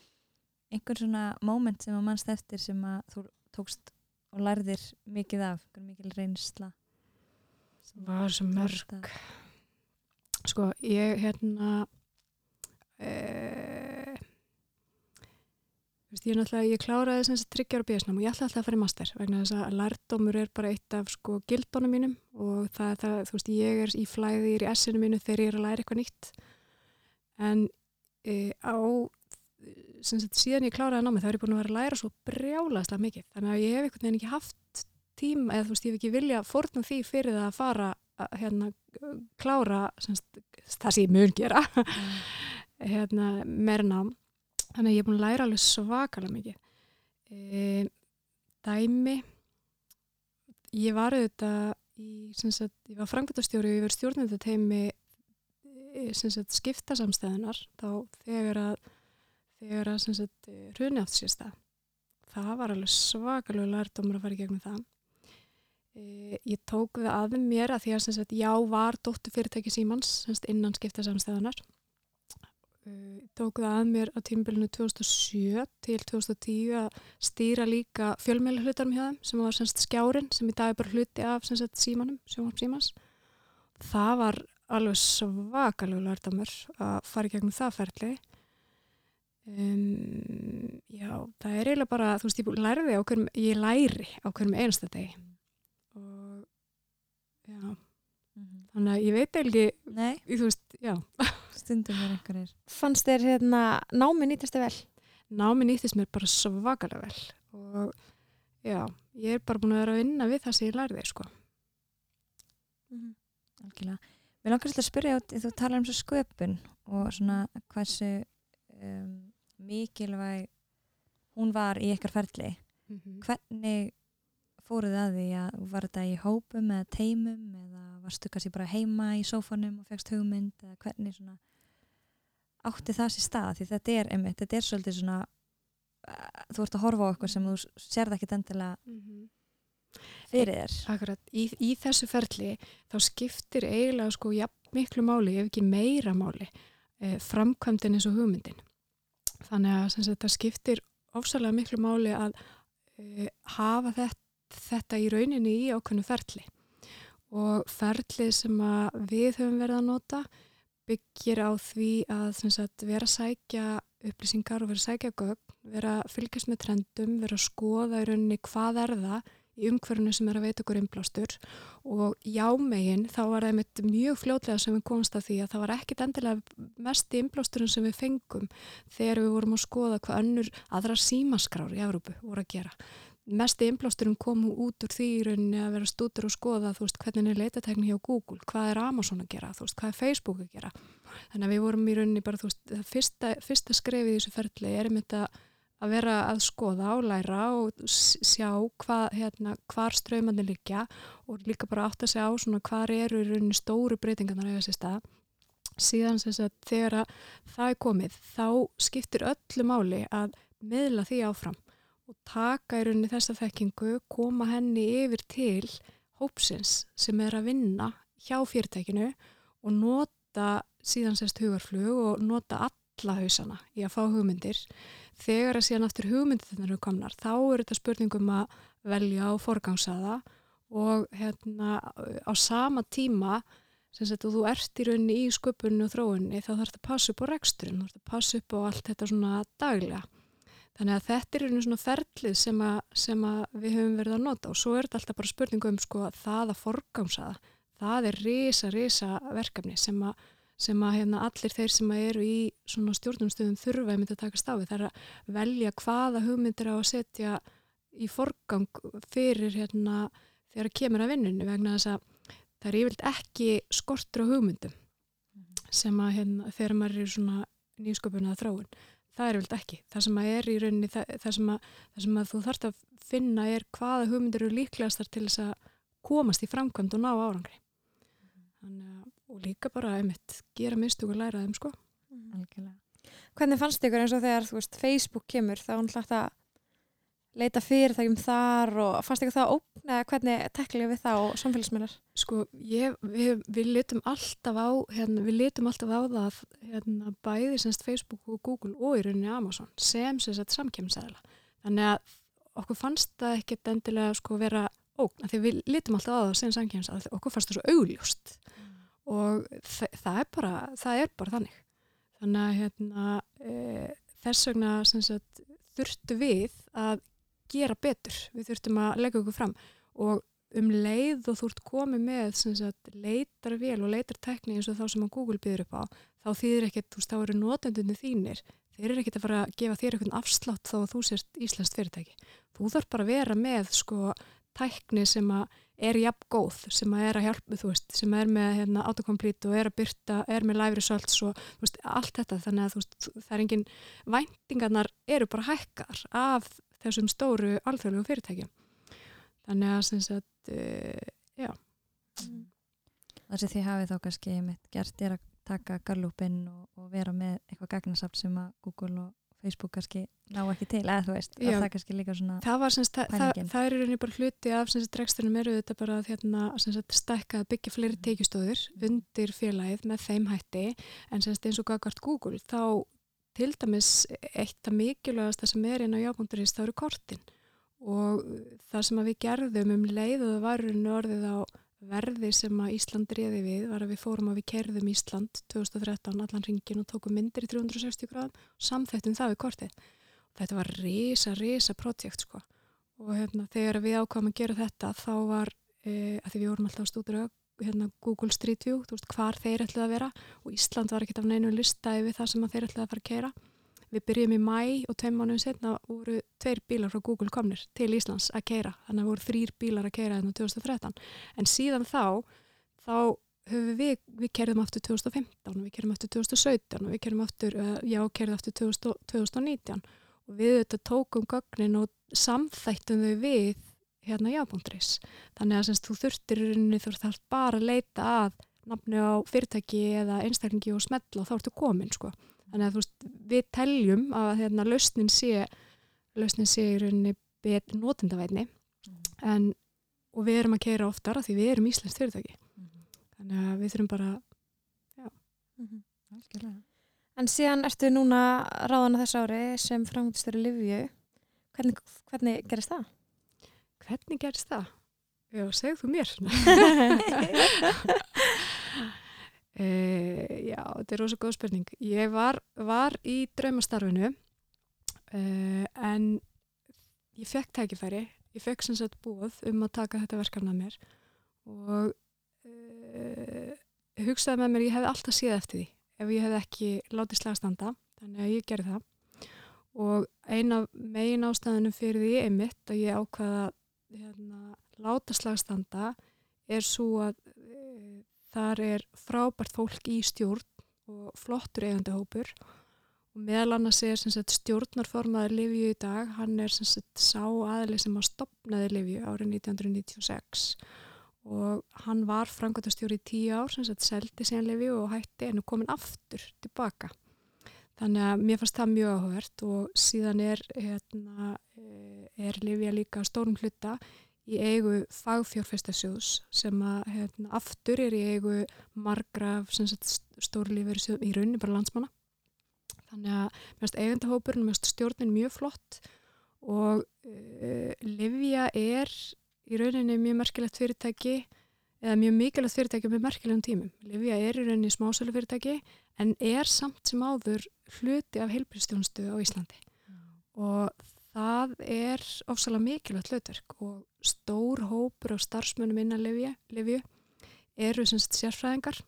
einhver svona moment sem að mannst eftir sem að þú tókst og lærðir mikið af, mikil reynsla var svo mörg. Sko, ég hérna e, veist, ég ég kláraði þess að tryggjar og bíðasnám og ég ætla alltaf að fara í master vegna þess að lærdómur er bara eitt af sko gildónum mínum og það er það, þú veist, ég er í flæði, ég er í essinu mínu þegar ég er að læra eitthvað nýtt en e, á sagt, síðan ég kláraði námið þá er ég búin að vera að læra svo brjálaðslega mikið. Þannig að ég hef einhvern veginn ekki haft tíma eða þú veist, ég hef ekki vilja fórna því fyrir það að fara að hérna, klára semst, það sem ég mun gera hérna, meira nám. Þannig að ég er búin að læra alveg svakalega mikið. E, dæmi ég var auðvitað í, sagt, ég var frangvöldastjóri og ég verið stjórnendateimi skiptasamstæðunar þá þegar að þegar að hruni átt sérsta það var alveg svakalega lærdomur að fara í gegnum það. E, ég tók það að mér að því að sagt, já var dóttu fyrirtæki símans innan skiptasamstæðunar Uh, tók það að mér á tímbilinu 2007 til 2010 að stýra líka fjölmjöla hlutarm hjá þeim sem var skjárin sem í dag er bara hluti af símanum, sjónvarp símans. Það var alveg svakalegu lærtamur að fara í gegnum það ferli um, já, það er eiginlega bara þú veist, ég læriði á hverjum ég læri á hverjum einasta deg og já mm -hmm. þannig að ég veit eiginlega Nei, þú veist, já stundum er einhverjir Fannst þér hérna námi nýtist þið vel? námi nýttist mér bara svakalega vel og já, ég er bara búin að vera að vinna við það sem ég lærði sko. mm -hmm. Algjörlega Mér langar svolítið að spyrja út, þú talar um svo sköpun og svona hversu um, mikilvæg hún var í ykkar ferli mm -hmm. hvernig fóruð að því að var þetta í hópum eða teimum eða varstu kannski bara heima í sófanum og fegst hugmynd eða hvernig svona átti það sér stað því þetta er einmitt, þetta er svolítið svona uh, þú ert að horfa á eitthvað sem þú sérð ekki endilega mm -hmm. Fyrir þér Akkurat, í, í þessu ferli þá skiptir eiginlega sko ja, miklu máli, ef ekki meira máli eh, framkvæmdinn eins og hugmyndin. Þannig að sagt, það skiptir ofsalega miklu máli að eh, hafa þetta, þetta í rauninni í ákveðnu ferli. Og ferlið sem við höfum verið að nota byggir á því að sagt, vera að sækja upplýsingar og vera að sækja gögn, vera að fylgjast með trendum, vera að skoða í rauninni hvað er það í umhverfunu sem er að veita okkur innblástur. Og jámegin þá var það mitt mjög fljótlega sem við komumst að því að það var ekkit endilega mest í innblásturinn sem við fengum þegar við vorum að skoða hvað önnur aðra símaskrár í Európu voru að gera. Mest einblásturinn komu út úr því í rauninni að vera stútur og skoða veist hvernig er leitatekni hjá Google, hvað er Amazon að gera veist hvað er Facebook að gera. Þannig að við vorum í rauninni bara þú veist fyrsta, fyrsta skrefið í þessu ferli er einmitt að, að vera að skoða og læra og sjá hvað, hérna, hvar ströymandi líkja og líka bara átt að segja á svona hvar eru í rauninni stóru breytingarnar eða þessi stað. Síðan þess að þegar að það er komið þá skiptir öllu máli að miðla því áfram og taka í rauninni þessa þekkingu, koma henni yfir til hópsins sem er að vinna hjá fyrirtækinu og nota síðan sérst hugarflug og nota alla hausana í að fá hugmyndir. Þegar að síðan aftur hugmyndir þetta eru komnar, þá er þetta spurningum að velja og forgangsaða og hérna á sama tíma sem sagt og þú ert í rauninni í sköpunni og þróunni þá þarf þetta að passa upp á reksturinn, þú þarf þetta að passa upp á allt þetta svona daglega. Þannig að þetta er einu svona ferlið sem að, sem að við höfum verið að nota og svo er þetta alltaf bara spurningu um sko að það að forgámsaða, það er risa, risa verkefni sem að, sem að hérna, allir þeir sem eru í svona stjórnumstöðum þurfa einmitt að taka stáfi. Það er að velja hvaða hugmyndir á að setja í forgang fyrir hérna þegar það kemur að vinnunni vegna þess að það er yfirlt ekki skortur á hugmyndum mhm. sem að hérna, þegar maður er svona nýsköpuna að þráin það er vilt ekki. Það sem að er í rauninni, það, það, sem, að, það sem að þú þarfst að finna er hvaða hugmyndir eru líklegastar til þess að komast í framkvæmd og ná árangri. Þannig að, og líka bara einmitt, gera mistug og læra þeim sko. Algjörlega. Hvernig fannst ykkur eins og þegar, veist, Facebook kemur, þá hann hlægt að leita fyrirtækjum þar og fannst ykkur það ógn eða hvernig tekla við það og samfélagsmyndir? Sko, ég, við, við litum alltaf á, hérna, við litum alltaf á það hérna, bæði semst Facebook og Google og í rauninni Amazon sem sem sett samkjömsæðila. Þannig að okkur fannst það ekkert endilega sko vera ógn, því við litum alltaf á það sem samkjömsæðila, okkur fannst það svo augljóst mm. Og þa það er bara, það er bara þannig. Þannig að hérna, e, þess vegna sagt, þurftu við að gera betur, við þurftum að leggja okkur fram. Og um leið og þú ert komið með sagt, leitar vel og leitar tekni eins og þá sem Google byrður upp á þá þýðir ekkert, þú veist, þá eru notendunni þínir. Þeir eru ekkert að fara að gefa þér eitthvað afslátt þá að þú sérst Íslands fyrirtæki. Þú þarf bara að vera með sko tækni sem að er jafn góð, sem að er að hjálpa þú veist, sem er með hérna, autocomplete og er að byrta, er með live results og veist, allt þetta, þannig að veist það er engin, væntingarnar eru bara hækkar af þessum stóru alþjóðlegu fyrirtækjum. Þannig að sem sagt uh, já, Það sem þið hafið þá kannski gert er að taka gallupinn og, og vera með eitthvað gagnasamt sem að Google og Facebook kannski ná ekki til, eða þú veist, það kannski líka svona það var sem sagt, það, það, það er rauninni bara hluti af sem sagt rekstunum eru þetta bara að hérna, sem sagt, stækka að byggja fleiri tekjustóðir undir félagið með þeim hætti. En sem sagt eins og gagvart Google þá til dæmis eitt af mikilvægast það sem er inn á jábúndurins það eru kortin. Og það sem við gerðum um leið og það var rauninni orðið á verði sem að Ísland reyði við var að við fórum að við kerðum Ísland 2013 allan ringin og tókum myndir í 360 gráðum og samþættum það við kortið. Þetta var risa, risa projekt sko. og hérna, þegar við ákvæmum að gera þetta þá var, e, að því við vorum alltaf að stúdra hérna, Google Street View, þú veist hvar þeir ætlaði að vera. Og Ísland var ekkert af neinu lista yfir það sem þeir ætlaði að fara að keira við byrjum í mæ og tveim mánuðum setna voru tveir bílar frá Google komnir til Íslands að keira, þannig að voru þrýr bílar að keira hérna 2013, en síðan þá þá höfum við, við kerðum aftur 2015 og við kerðum aftur 2017 og við kerðum aftur, uh, já, kerðum aftur 2000, 2019 og við þetta tókum gögnin og samþættum þau við hérna jábúndris. Þannig að semst, þú þurftir í rauninni þú þarf bara að leita að nafni á fyrirtæki eða einstaklingi og smetla og þá ertu komin sko. Þannig að þú veist, við teljum að hérna lausnin sé lausnin sé í rauninni bet notendavætni en og við erum að keira oftar af því við erum íslenskt fyrirtæki. Þannig að við þurfum bara Algjörlega. En síðan ertu núna ráðan á þessu ári sem framgættistur í Livju. Hvernig, hvernig gerist það? hvernig gerist það? Já, segð þú mér. uh, já, þetta er rosa góð spurning. Ég var, var í draumastarfinu uh, en ég fekk tækifæri. Ég fekk sem sagt búið um að taka þetta verkefna mér og uh, hugsaði með mér, ég hefði alltaf séð eftir því ef ég hefði ekki látið slagstanda, þannig að ég gerði það. Og eina megin ástæðinu fyrir því einmitt að ég ákvaða hérna, láta slagstanda er svo að þar er frábært fólk í stjórn og flottur eigandahópur og meðal annars er sagt, stjórnarformaður Livju í dag, hann er sagt, sá aðli sem að stopnaði Livju árið 1996 og hann var framkvæmtastjóri í tíu ár sagt, seldi síðan Livju og hætti en er komin aftur tilbaka. Þannig að mér fannst það mjög áhugavert og síðan er, hérna, eh, er Livja líka stórum hluta í eigu fagfjárfestasjóðs sem að hérna, aftur er í eigu margra stórlífur í rauninni bara landsmanna. Þannig að finnst eigandahópurinn, finnst stjórnin mjög flott og uh, Livja er í rauninni mjög merkilegt fyrirtæki eða mjög mikilvægt fyrirtæki með merkilegum tímum. Livja er í rauninni smásölu fyrirtæki en er samt sem áður hluti af heilbríðstjónustu á Íslandi og það er ofsalega mikilvægt hlutverk og stór hópur á starfsmönum innan Livju, eru semst sérfræðingar.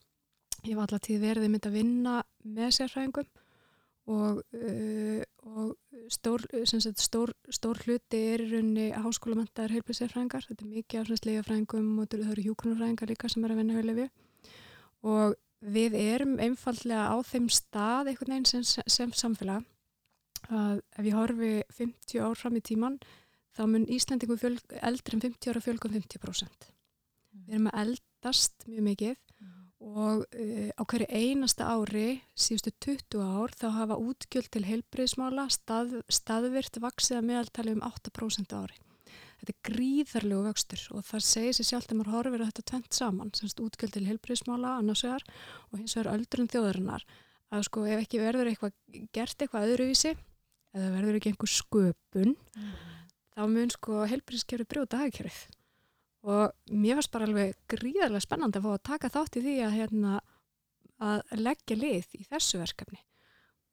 Ég var alltaf tíð verið mynd að vinna með sérfræðingum og, uh, og stór, sagt, stór, stór hluti er í rauninni háskólamentaðar heilbríðsérfræðingar þetta er mikið af legafræðingum og það eru hjúkunarfræðingar líka sem er að vinna hjá Livju og við erum einfallega á þeim stað einhvern veginn sem, sem samfélag að ef ég horfi 50 ár fram í tíman þá mun Íslandingu fjölg, eldri en 50 ára fjölgum 50%. Við erum að eldast mjög mikið og uh, á hverju einasta ári síðustu 20 ár þá hafa útgjöld til heilbreyðsmála stað, staðvirt vaksið að meðaltali um 8% á ári. Þetta er gríðarlegu vöxtur og það segir sér sjálf þegar maður horfir að þetta tvent saman, semst útgjöld til heilbreyðsmála annars vegar og hins vegar öldrun þjóðarinnar að sko ef ekki verður eitthvað gert eitthvað öðruvísi eða verður ekki einhver sköpun þá mun sko heilbreyðskerfi brjóta hagkerfið og mér fannst bara alveg gríðarlega spennandi að fá að taka þátt í því að, hérna, að leggja lið í þessu verkefni.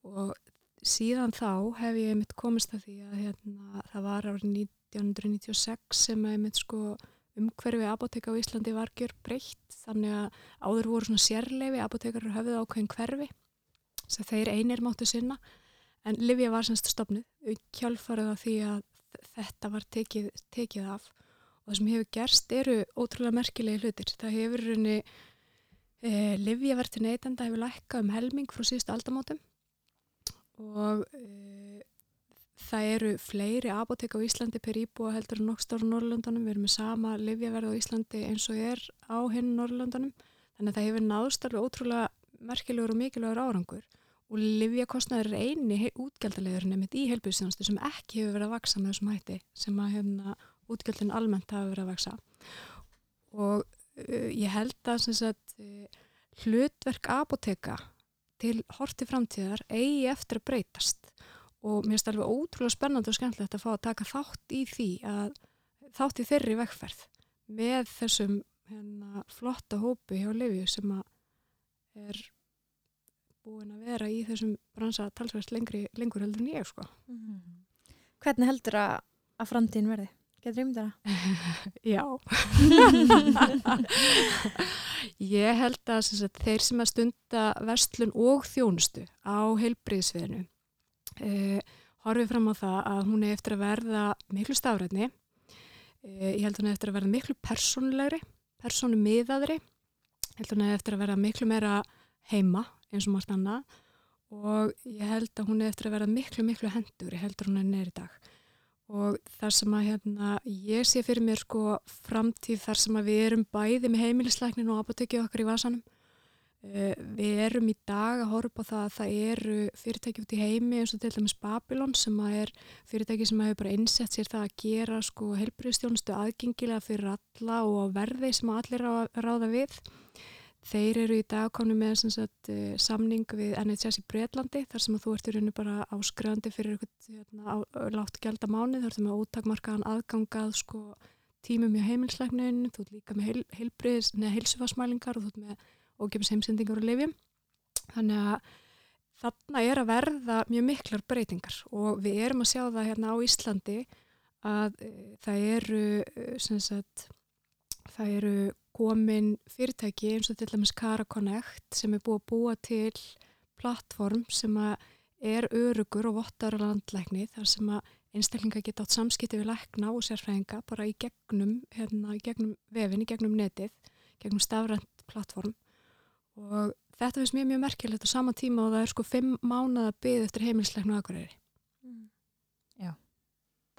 Og síðan þá hef ég mitt komist að því að hérna, það var árið 1996 sem að mitt sko umhverfi apoteka á Íslandi var gjör breytt þannig að áður voru svona sérleifi apotekar höfðu ákveðin hverfi sem þeir einir máttu sinna en Livja var semst stopnuð kjálfarið á því að þetta var tekið, tekið af. Og það sem hefur gerst eru ótrúlega merkilegi hlutir. Það hefur raunni e, livjaverti neytenda hefur lækkað um helming frá síðustu aldamótum. Og e, það eru fleiri apotek á Íslandi per íbúa heldur en nokk stóru Norrlöndunum, við erum með sama livjaverð á Íslandi eins og er á hinn Norrlöndunum, þannig að það hefur náðst alveg ótrúlega merkilegur og mikilvægur árangur og livjakostnaður er eini útgjaldalegur nefnitt í heilbjörnsjónustu sem ekki hefur verið að vaksa með þessum hætti sem að hefna útgjaldin almennt hafa verið að vaksa og uh, ég held að sagt, uh, hlutverk apoteka til horti framtíðar eigi eftir að breytast. Og mér finnst alveg ótrúlega spennandi og skemmtilegt að fá að taka þátt í því að þátt í þeirri vekkferð með þessum hérna, flotta hópi hjá Livju sem er búin að vera í þessum bransa talsvægt lengur heldur en ég sko. Mm -hmm. Hvernig heldur að, að framtíðin verði? Getur ymdara? Já. ég held að sagt, þeir sem að stunda vestlun og þjónustu á heilbriðsviðinu eh, horfið fram á það að hún er eftir að verða miklu stafrætni. Eh, ég held að hún er eftir að verða miklu personlegri, personu miðaðri. Ég held að hún er eftir að verða miklu meira heima eins og margt annað. Og ég held að hún er eftir að vera miklu, miklu hendur, ég heldur hún er neyri dag. Og þar sem að hérna, ég sé fyrir mér sko framtíð þar sem að við erum bæði með heimilisleiknin og apotekið okkar í vasanum. Uh, við erum í dag að horfa á það að það eru fyrirtæki út í heimi eins og til dæmis Babylon sem að er fyrirtæki sem að hefur bara einsett sér það að gera sko helbriðstjónustu aðgengilega fyrir alla og verði sem allir ráða við Þeir eru í dag komni með sagt, eh, samning við NHS í Breitlandi þar sem þú ert í rauninu bara áskröðandi fyrir eitthvað hérna, látt gælda mánu þar sem að úttakmarkaðan aðgangað sko, tímum í heimilsleiknin, þú ert líka með heil, heilbriðis, neða heilsufasmælingar og þú ert með ógefis heimsendingar og lifjum. Þannig að þarna er að verða mjög miklar breytingar og við erum að sjá það hérna á Íslandi að e, það eru, e, sagt, það eru komin fyrirtæki eins og til dæmis Cara Connect sem er búið að búa til plattform sem er örugur og vottar landlækni þar sem að einstaklinga geta átt samskipti við lækna og sérfræðinga bara í gegnum, hérna, í gegnum vefin, í gegnum netið, gegnum stafrænt plattform og þetta finnst mér mjög merkilegt á sama tíma og það er sko fimm mánada byggð eftir heimilsleiknu aðgurðari.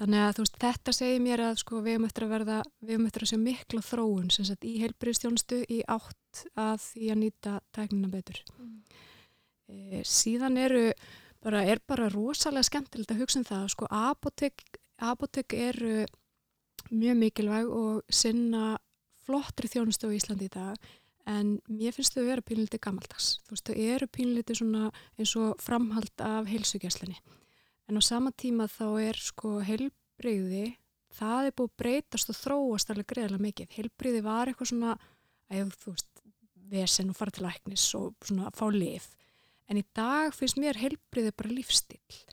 Þannig að veist, þetta segir mér að sko, við höfum eftir að verða, við höfum eftir að sjá mikla þróun sagt, í heilbriðstjónustu í átt að því að nýta tæknina betur. Mm. E, síðan eru bara, er bara rosalega skemmtilegt að hugsa um það. Sko, apotek, apotek eru mjög mikilvæg og sinna flottri þjónustu á Íslandi í dag en mér finnst þau að vera pínliti gammaldags. Þú veist, þau eru pínliti eins og framhald af heilsugjæslinni en á sama tíma þá er sko heilbreyði, það er búið breytast og þróast alveg greiðilega mikið. Heilbreyði var eitthvað svona, að þú veist, vesen og fara til læknis og svona að fá lif. En í dag finnst mér heilbreyði bara lífstil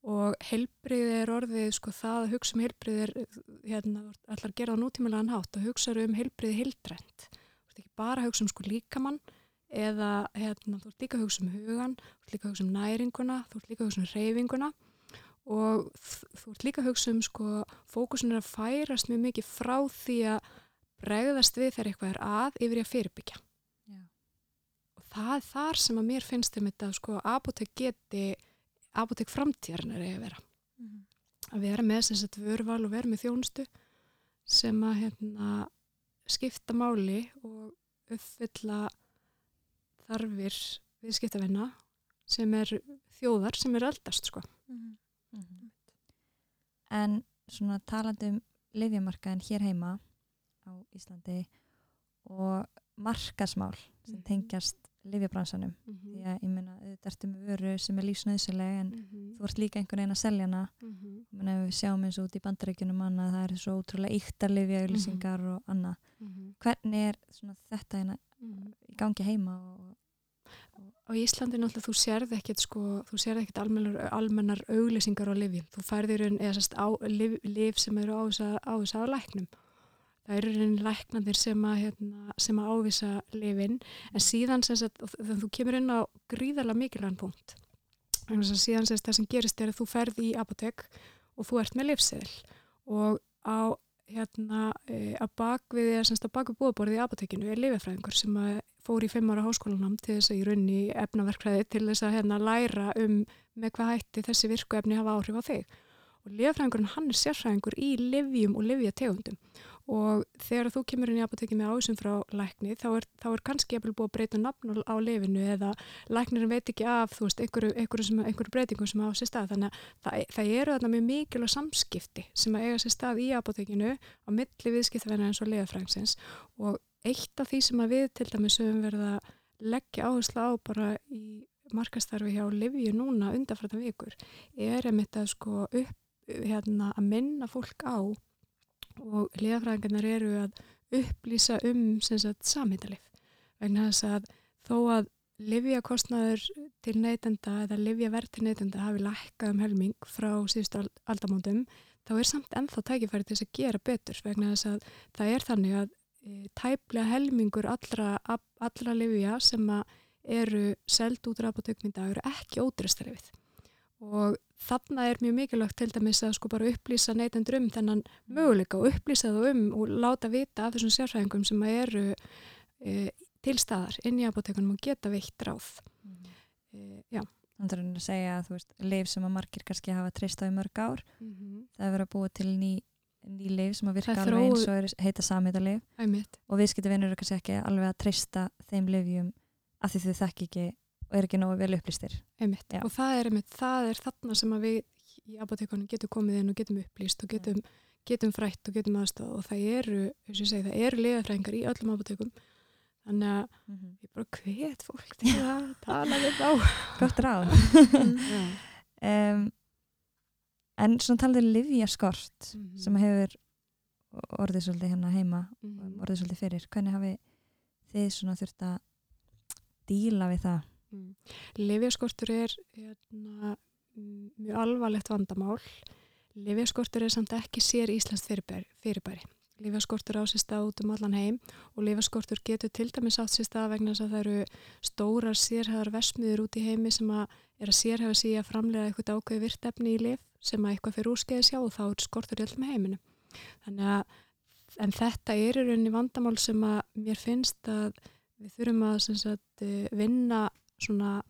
og heilbreyði er orðið sko það að hugsa um heilbreyði er, hérna, allar gera á nútímulegan hátt og hugsa um heilbreyði heildrænt. Þú veist ekki bara hugsa um sko líkamann eða hérna, þú ert líka að hugsa um hugan, þú ert líka að hugsa um næringuna, þú ert líka að hugsa um reyfinguna og þú ert líka að hugsa um sko, fókusun er að færast mjög mikið frá því að bregðast við þegar eitthvað er að yfir í að fyrirbyggja Já. og það er þar sem að mér finnst þeim þetta sko, apotek geti apotek framtíðarinn er að vera mm -hmm. að vera með þess að vörval og vera með þjónustu sem að hérna, skipta máli og uppfylla þarfir viðskiptavinna sem er þjóðar sem er eldast sko mm -hmm. Mm -hmm. En svona talandi um lifjamarkaðin hér heima á Íslandi og markasmál sem mhm. tengjast lifjabransanum mm -hmm. því að ég meina þetta ertu með vöru sem er lífsnöðsileg en mm -hmm. þú ert líka einhvern veginn að selja hana mm -hmm. við sjáum eins og út í bandarækjunum annað það er svo ótrúlega yktar lifjaauðlýsingar og annað mhm. hvernig er þetta hérna mhm. í gangi heima og á Íslandi náttúrulega þú sérð ekkert sko, þú sérð ekkert almennar, almennar auglýsingar á livjum, þú færðir eða sérst liv, liv sem eru á þess að læknum. Það eru reyni læknandir sem að, hérna, sem að ávisa livin en síðan sérst að þú kemur inn á gríðarlega mikilvægan punkt þannig að síðan sérst það sem gerist er að þú ferð í apotek og þú ert með livseðil og á hérna e, að bakvið, eða semst að bakvið búaborðið í apotekinu er lifefræðingur sem fór í fimm ára háskólanám til þess að í raunni efnaverkfræði til þess að hérna læra um með hvað hætti þessi virku efni hafa áhrif á þig. Og lifefræðingurinn hann er sérfræðingur í livjum og livjategundum og þegar þú kemur inn í apotekið með ásum frá lækni þá er, þá er kannski jafnvel búið að breyta nafn á lifinu eða læknirinn veit ekki af þú veist, einhverju, einhverju, einhverju breytingum sem á sér stað. Þannig að það, það eru þarna mjög mikilvæg samskipti sem að eiga sér stað í apotekinu á milli viðskiptverðina eins og lifafrængsins og eitt af því sem að við til dæmis höfum verið að leggja áherslu á bara í markastarfi hjá Livju núna undanfræta vikur er einmitt að sko upp hérna, að minna fólk á og liðafræðingarnar eru að upplýsa um samhættalif vegna þess að þó að livjakostnaður til neytenda eða livjaverð til neytenda hafi lækkað um helming frá síðustu aldamóndum þá er samt ennþá tækifæri til þess að gera betur. Vegna þess að það er þannig að tæplega helmingur allra, allra livja sem eru seld út af apotekmynda eru ekki ódrestarifið og þarna er mjög mikilvægt til dæmis að sko bara upplýsa neytendur um þennan möguleika og upplýsa það um og láta vita af þessum sérfræðingum sem eru e, til staðar inn í apotekunum og geta veitt ráð mm. e, Já Þannig að það segja að þú veist, leif sem að margir kannski hafa trist á í mörg ár mm -hmm. það er verið að búa til ný, ný leif sem að virka alveg þróu... eins og er, heita samheita leif og viðskiptavinnur eru kannski ekki alveg að trista þeim leifjum af því þau þekk ekki og er ekki nógu vel upplýstir. Og það er, það er þarna sem við í apotekunum getum komið inn og getum upplýst og getum, getum frætt og getum aðstáð og það eru, segi, það eru liðafræðingar í öllum apotekum þannig að mm -hmm. ég bara hvet fólk til að tala við á gott ráð. Um, en svona talaður um livjaskort mm -hmm. sem hefur orðið svolítið hérna heima mm -hmm. orðið svolítið fyrir, hvernig hafi þið svona þurft að díla við það Mm. Livjaskortur er hérna, mjög alvarlegt vandamál. Livjaskortur er samt ekki sér Íslands fyrirbæri. fyrirbæri. Livjaskortur á sér stað út um allan heim og livjaskortur getur til dæmis átt sér stað vegna þess að það eru stórar sérhæðar vesmiður út í heimi sem að er að sérhæfa sig að framlega eitthvað ákveði virtefni í liv sem að eitthvað fyrir úrskeiði sjá og þá er skortur í öllum heiminu. Þannig að en þetta er í rauninni vandamál sem að mér finnst að við þurfum að sagt, vinna svona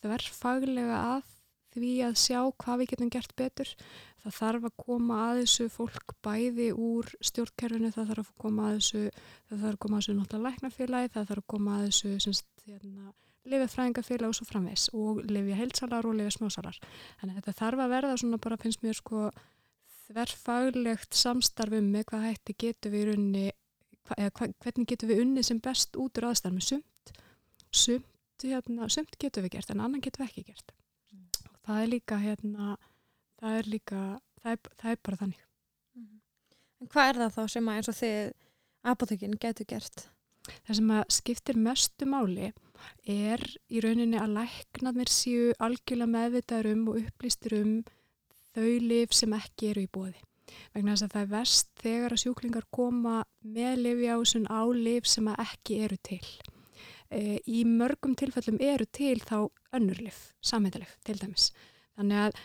þverfaglega að því að sjá hvað við getum gert betur. Það þarf að koma að þessu fólk bæði úr stjórnkerfinu, það þarf að koma að þessu, það þarf að koma að þessu náttúrulega læknafélagi, það þarf að koma að þessu semst, hérna, lifið fræðingafélag og svo framvegs og lifið heilsalar og lifið smásalar. Þannig að þetta þarf að verða svona bara finnst mér sko þverfaglegt samstarfum með hvað hætti getur við unni, hva, hvernig getur við unni sem best út úr aðstæðum sumt, sumt hérna, sumt getur við gert en annan getur við ekki gert mm. það er líka hérna, það er líka það er, það er bara þannig mm. En hvað er það þá sem að eins og þið apotekin getur gert? Það sem að skiptir mestu máli er í rauninni að læknarnir séu algjörlega meðvitaður um og upplýstir um þau liv sem ekki eru í bóði vegna þess að það er vest þegar að sjúklingar koma með livjásun á liv sem ekki eru til e, í mörgum tilfellum eru til þá önnurlif, samhættalif til dæmis. Að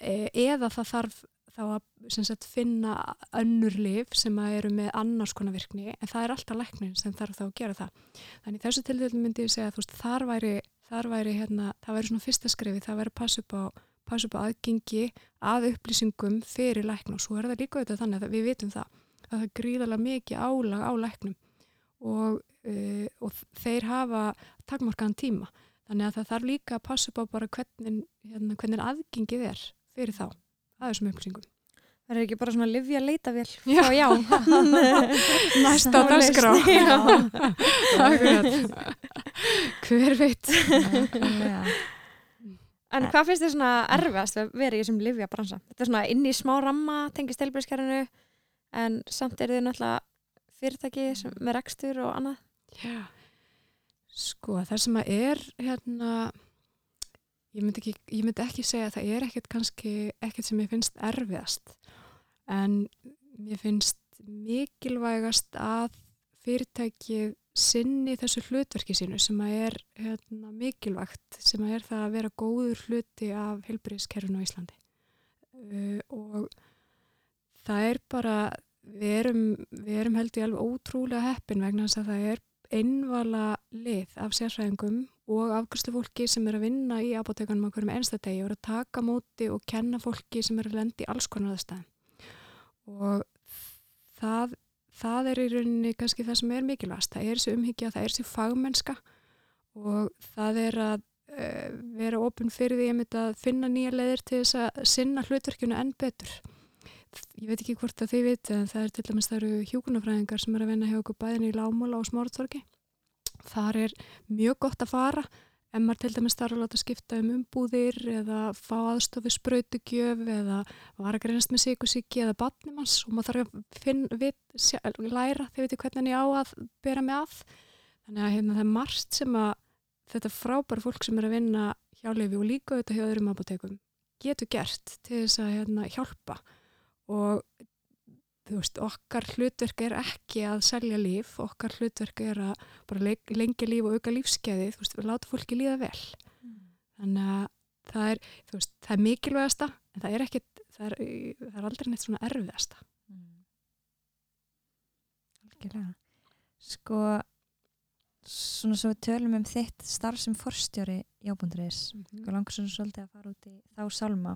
e, eða það þarf þá að sagt, finna önnur lif sem eru með annars konar virkni en það er alltaf læknin sem þarf þá að gera það. Þannig þessu tilfellum myndi ég segja að veist, þar væri, þar væri hérna, það væri svona fyrsta skrifi, það væri passu upp á passu upp á aðgengi að upplýsingum fyrir lækna. Og svo er það líka auðvitað þannig að við vitum það að það er gríðarlega mikið álag á læknum. Og uh, og þeir hafa takmarkaðan tíma. Þannig að það þarf líka að passa upp á bara hvernig, hérna, hvernig aðgengið er fyrir þá, að þessum upplýsingum. Það er ekki bara svona livja leitavél Já, já. Næsta dagskrá. Hver veit? En hvað finnst þið svona erfiðast að vera í þessum livja bransa? Þetta er svona inn í smá ramma tengist telbrískerinu en samt er þið náttúrulega fyrirtæki með rekstur og annað. Já, sko það sem að er hérna, ég myndi ekki, ég myndi ekki segja að það er ekkert kannski ekkert sem ég finnst erfiðast en ég finnst mikilvægast að fyrirtækið sinni þessu hlutverki sínu sem að er hérna, mikilvægt sem að er það að vera góður hluti af helbriðskerfinu á Íslandi. Uh, og það er bara við erum, við erum held ég alveg ótrúlega heppin vegna þess að það er einvala lið af sérfræðingum og afgriðslu fólki sem er að vinna í apotekanum á hverjum einstættegi og er að taka móti og kenna fólki sem er að lendi í alls konar aðstæðum. Og það, það er í rauninni kannski það sem er mikilvægast. Það er þessi umhyggja, það er þessi fagmennska og það er að uh, vera ofin fyrir því einmitt að finna nýja leðir til þess að sinna hlutverkjunu enn betur. Ég veit ekki hvort að þið veit en það er til dæmis það eru hjúkunafræðingar sem er að vinna hjá okkur bæðin í Lámúla og Smórtorki. Þar er mjög gott að fara ef maður til dæmis þarf að láta skipta um umbúðir eða fá aðstofi sprautugjöf eða var að greinast með síkusíki eða batnumans og maður þarf að finna, vit, sjá, læra þið veitir hvernig ég á að bera mig að. Þannig að hérna, það er margt sem að þetta frábæra fólk sem er að vinna hjá Lefi og líka auðvitað hjá öðrum apotekum getur gert til þess að hérna, hjálpa og þú veist, okkar hlutverk er ekki að selja líf, okkar hlutverk er að bara lengja líf og auka lífskeiði, þú veist, við láta fólki líða vel mm. þannig að það er, þú veist, það er mikilvægasta en það er ekki, það er, það er aldrei neitt svona erfiðasta mm. Algjörlega Sko svona svo við tölum um þitt starf sem forstjóri í ábúndurins mm -hmm. og langar svona svolítið að fara út í þá salma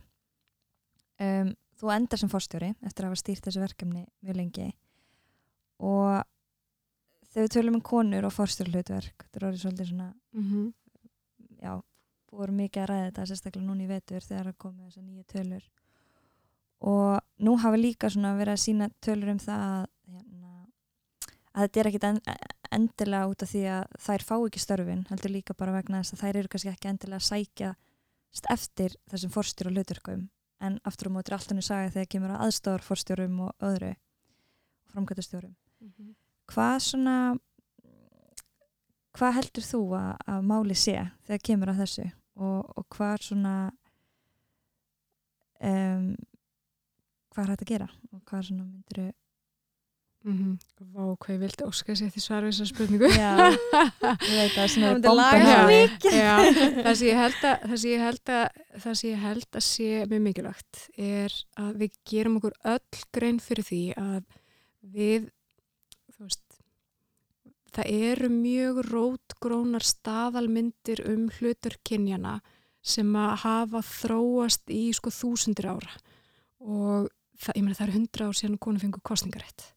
um, þú endar sem forstjóri eftir að hafa stýrt þessu verkefni mjög lengi. Og þegar við tölum um konur og forstjórlutverk þetta er orðið svolítið svona mm -hmm. já, búið mikið að ræða þetta sérstaklega núna í vetur þegar það komið þessar nýju tölur. Og nú hafa líka svona verið að sína tölur um það að, hérna, að þetta er ekkit en, endilega út af því að þær fá ekki störfin heldur líka bara vegna þess að þær eru kannski ekki endilega að sækja eftir þessum hlutverkum en aftur á mótur alltaf nú sagði þegar kemur að aðstofar forstjórum og öðru og framkvæmtastjórum mm -hmm. hvað svona hvað heldur þú að, að máli sé þegar kemur að þessu? Og, og hvað svona um, hvað er hægt að gera? Og hvað svona myndir Mm -hmm. Vá, hvað ég vildi óska sér því svar við þessar spurningu. Já, ég veit að það er bomba Já, það sem ég held að það sem ég held að ég held að sé mjög mikilvægt er að við gerum okkur öll grein fyrir því að við veist það eru mjög rótgrónar staðalmyndir um hluturkinjana sem að hafa þróast í sko þúsundir ára. Og það, ég meina það eru hundra ár síðan konu fengur kostningarétt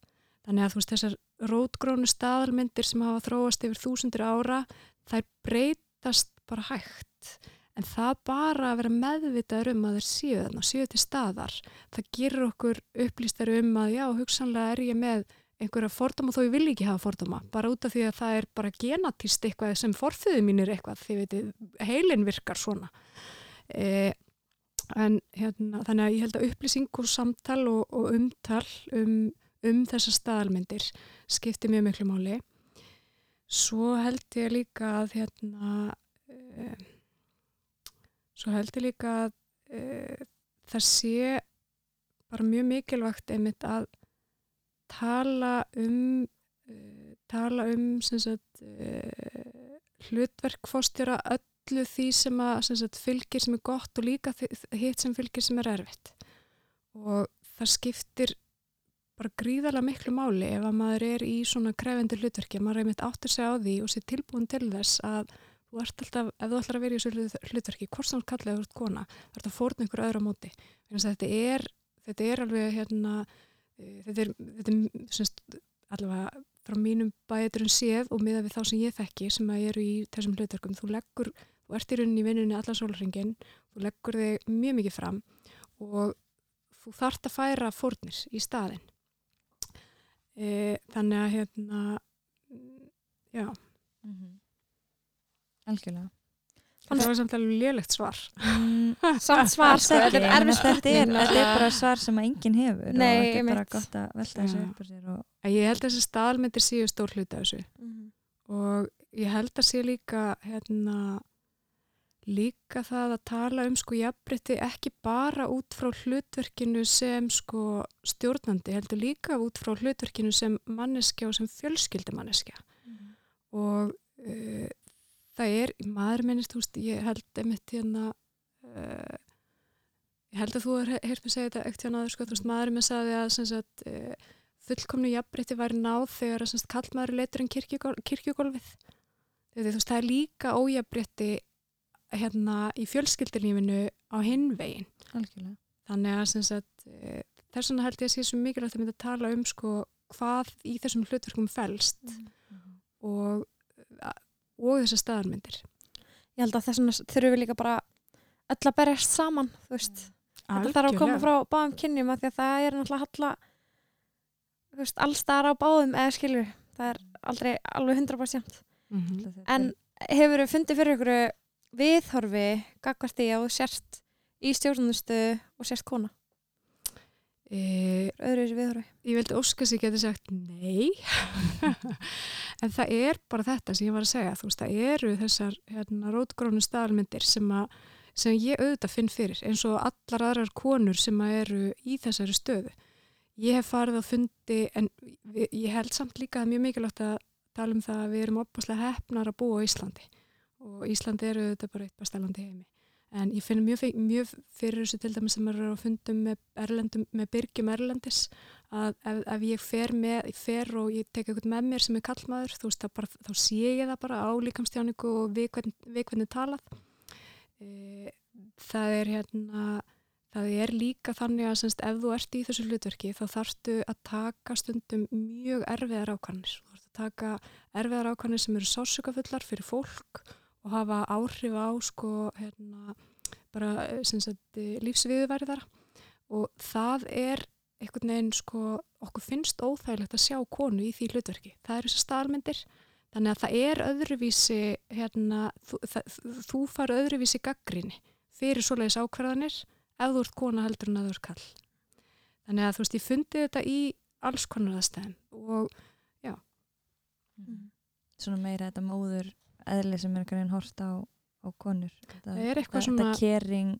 Þannig að þú veist þessar rótgrónu staðalmyndir sem hafa þróast yfir þúsundir ára, þær breytast bara hægt. En það bara að vera meðvitaður um að þeir séu þarna, séu til staðar. Það gerur okkur upplýstar um að já, hugsanlega er ég með einhverja fordama þó ég vil ekki hafa fordama. Bara út af því að það er bara genatist eitthvað sem forfiðu mín er eitthvað. Þið veitir, heilin virkar svona. E, en hérna, þannig að ég held að upplýsing og samtal og, og umtal um um þessar staðalmyndir skipti mjög miklu máli. Svo held ég líka að hérna uh, svo held ég líka að uh, það sé bara mjög mikilvægt einmitt að tala um uh, tala um sagt, hlutverkfóstjóra öllu því sem, að, sem sagt, fylgir sem er gott og líka hitt sem fylgir sem er erfitt. Og það skiptir bara gríðarlega miklu máli ef að maður er í svona krefendur hlutverki maður er mitt áttur sig á því og sé tilbúin til þess að þú ert alltaf, ef þú ætlar að vera í þessu hlutverki, hvort sem þú kallið þú ert kona, þú ert að fórna einhver öðra móti. Þetta er, þetta er alveg hérna, e, þetta er, þetta er semst, allavega frá mínum bæðurinn séð og miða við þá sem ég þekki sem að eru í þessum hlutverkum þú leggur, þú ert í rauninni í vinnunni allar sólringin, þú leggur þig mjög mikið fram og þú þart að færa fórnir í staðin e, þannig að hérna já. Mm -hmm. algjörlega það var samt alveg lélegt svar. Mm, samt svar sko, þetta er erfið þetta er, bara svar sem að enginn hefur Nei, og þetta er bara gott að velta þessu upp á sér og... ég held að þessi staðalmyndir séu stór hluta þessu. Mm -hmm. og ég held að sé líka hérna líka það að tala um sko jafnbreytti ekki bara út frá hlutverkinu sem sko stjórnandi, heldur líka út frá hlutverkinu sem manneskja og sem fjölskyldamaneskja mm. og uh, það er, maður minnist, þú veist, ég held einmitt hérna uh, ég held að þú með segja þetta ekkert hérna aður, sko, þú veist, maður minn sagði að sem sagt, uh, fullkomnu jafnbreytti væri náð þegar að kallmaður leitur en kirkjugólfið. Þú veist, það er líka ójafnbreytti hérna í fjölskyldilífinu á hinvegin. algjörlega Þannig að sem sagt, e, þess vegna held ég að sé svo mikilvægt að mynda að tala um sko hvað í þessum hlutverkum felst og, og þessar staðarmyndir. Ég held að þess vegna þurfum við líka bara öll að berjast saman, þú veist. Þetta þarf að koma frá báðum kynjum af því að það er náttúrulega halla allstaðar á báðum eða skilur, það er aldrei alveg 100% Mm -hmm. en hefur þið fundið fyrir ykkur viðhorfi gagvart því að þú sérst í stjórnustu og sérst kona? E, öðru þessi viðhorfi. Ég vildi óska sér geti sagt nei. En það er bara þetta sem ég var að segja. Þú veist, það eru þessar hérna, rótgrónu staðalmyndir sem, a, sem ég auðvitað finn fyrir eins og allar aðrar konur sem að eru í þessari stöðu. Ég hef farið að fundi en ég held samt líka að mjög mikilvægt að tala um það að við erum opaslega hefnar að búa á Íslandi og Íslandi eru auðvitað bara eitt bastalandi heimi. En ég finn mjög, mjög fyrir þessu til dæmis sem eru á fundum með, erlendum, með byrgjum erlendis að ef, ef ég fer, með, fer og ég tek eitthvað með mér sem er kallmaður þú veist, bara, þá sé ég það bara á líkamstjáningu og við hvern, við hvernig talað. E, það er hérna það er líka þannig að semst, ef þú ert í þessu hlutverki þá þarftu að taka stundum mjög erfiðar ákvarðanir. Þú þarftu að taka erfiðar ákvarðanir sem eru sásökafullar fyrir fólk og hafa áhrif á sko hérna bara sem sagt lífsviðverðara og það er einhvern veginn sko okkur finnst óþægilegt að sjá konu í því hlutverki. Það eru þessar staðalmyndir. Þannig að það er öðruvísi hérna, þú, það, þú far öðruvísi gaggrinni fyrir svoleiðis ákvarðanir ef þú ert kona heldur en að þú ert kall þannig að þú veist ég fundi þetta í alls konar aðstæðum og svona meira þetta móður eðli sem er einhvern veginn hort á, á konur þetta, Það er eitthvað þetta svona- kering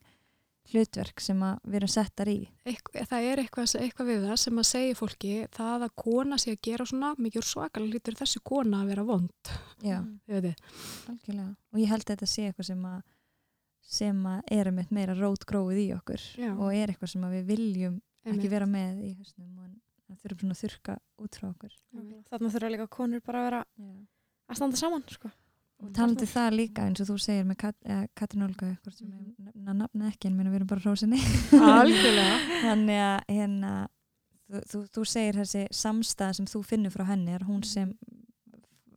hlutverk sem að við erum settar í eitthvað, það er eitthvað, eitthvað við það sem að segja fólki það að kona sé að gera svona mikið svakalega lítur þessi kona að vera vond já, algjörlega og ég held að þetta sé eitthvað sem að sem að er um eitt meira rótgróið í okkur Já. og er eitthvað sem að við viljum ekki Einmitt. vera með í hausnum og það þurfum svona að þurka út frá okkur þarna þurfa líka konur bara að vera já. að standa saman sko. Og talandi það líka eins og þú segir með Kat, eh, Katrin Olga eitthvað sem Mhm. ég nefna nafna ekki en minna við erum bara hrósinni þannig að hérna þú, þú, þú segir þessi samstæð sem þú finnur frá henni er hún sem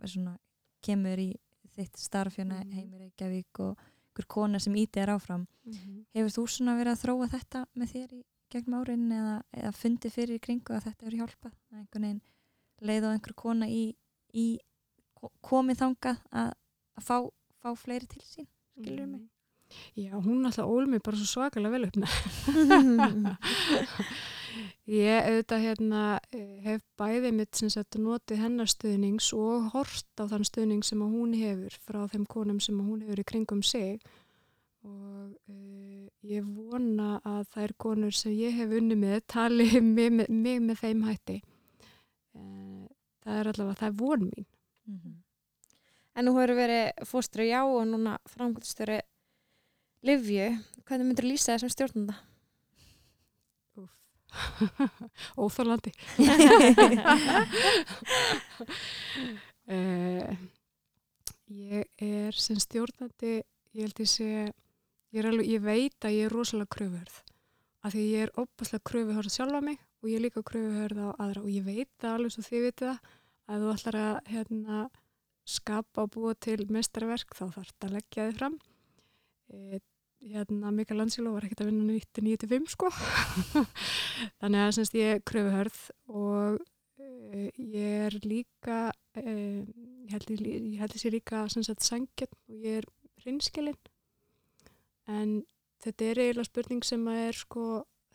svona, kemur í þitt starf hérna Mhm. heimir Reykjavík og einhver kona sem íti er áfram Mhm. hefur þú svona verið að þróa þetta með þér í gegnum árin eða, eða fundið fyrir í kringu að þetta hefur hjálpað að einhvern veginn leið á einhver kona í, í ko- komið þangað að, að fá, fá fleiri til sín skilur mig Já, hún alltaf ól mig bara svo svakalega vel upp með. Ég auðvitað hérna hef bæðið mitt sem sagt notið hennar stuðnings og hort á þann stuðning sem að hún hefur frá þeim konum sem að hún hefur í kringum sig og uh, ég vona að þær konur sem ég hef unni með tali mig, mig með þeim hætti. Uh, það er allavega, það er von mín. mm -hmm. En nú hefur verið fóstru já og núna framkvæmstöru Livju, hvernig myndir lýsa þessum stjórnanda? Óþálandi. uh, ég er sem stjórnandi, ég held ég sé, ég, alveg, ég veit að ég er rosalega kröfuhörð. Af því ég er opaslega kröfuhörð sjálfa mig og ég er líka kröfuhörð á aðra og ég veit það alveg svo þið vitið að þú ætlar að hérna, skapa og búa til mestarverk þá þarf þetta að leggja þið fram. E, hérna Mikael Landsíló var ekkert að vinna 95 sko. Þannig að semst ég er kröfuhörð og uh, ég er líka uh, ég held ég, ég held ég sé líka semst að sangja og ég er hreinskilin. En þetta er eiginlega spurning sem að er sko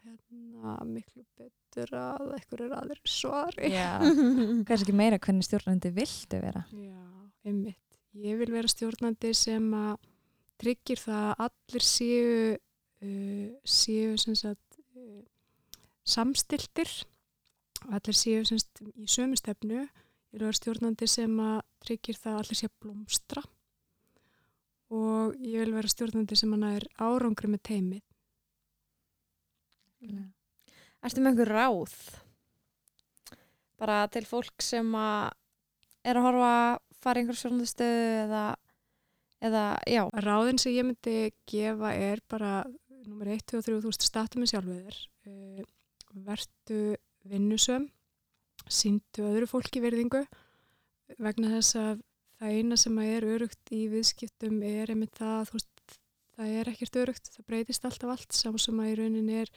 hérna miklu betur að eitthvað er aðri svari. Já, kannski meira hvernig stjórnandi viltu vera. Já, einmitt. Ég vil vera stjórnandi sem að tryggir það að allir séu, uh, séu sagt, uh, samstiltir allir séu sagt, í sömu stefnu. Ég vil vera stjórnandi sem að tryggir það að allir séu blómstra og ég vil vera stjórnandi sem að nær árangri með teimið. Ertu með einhver ráð bara til fólk sem að er að horfa fara einhver sjónastöðu eða, eða já, Ráðin sem ég myndi gefa er bara nummer 1, 2 og 3 þú statu með sjálfur. Uh, vertu vinnusöm síndu öðru fólki virðingu vegna þess að það eina sem er örugt í viðskiptum er einmitt það veist, það er ekkert örugt, það breytist alltaf allt sá sem að í raunin er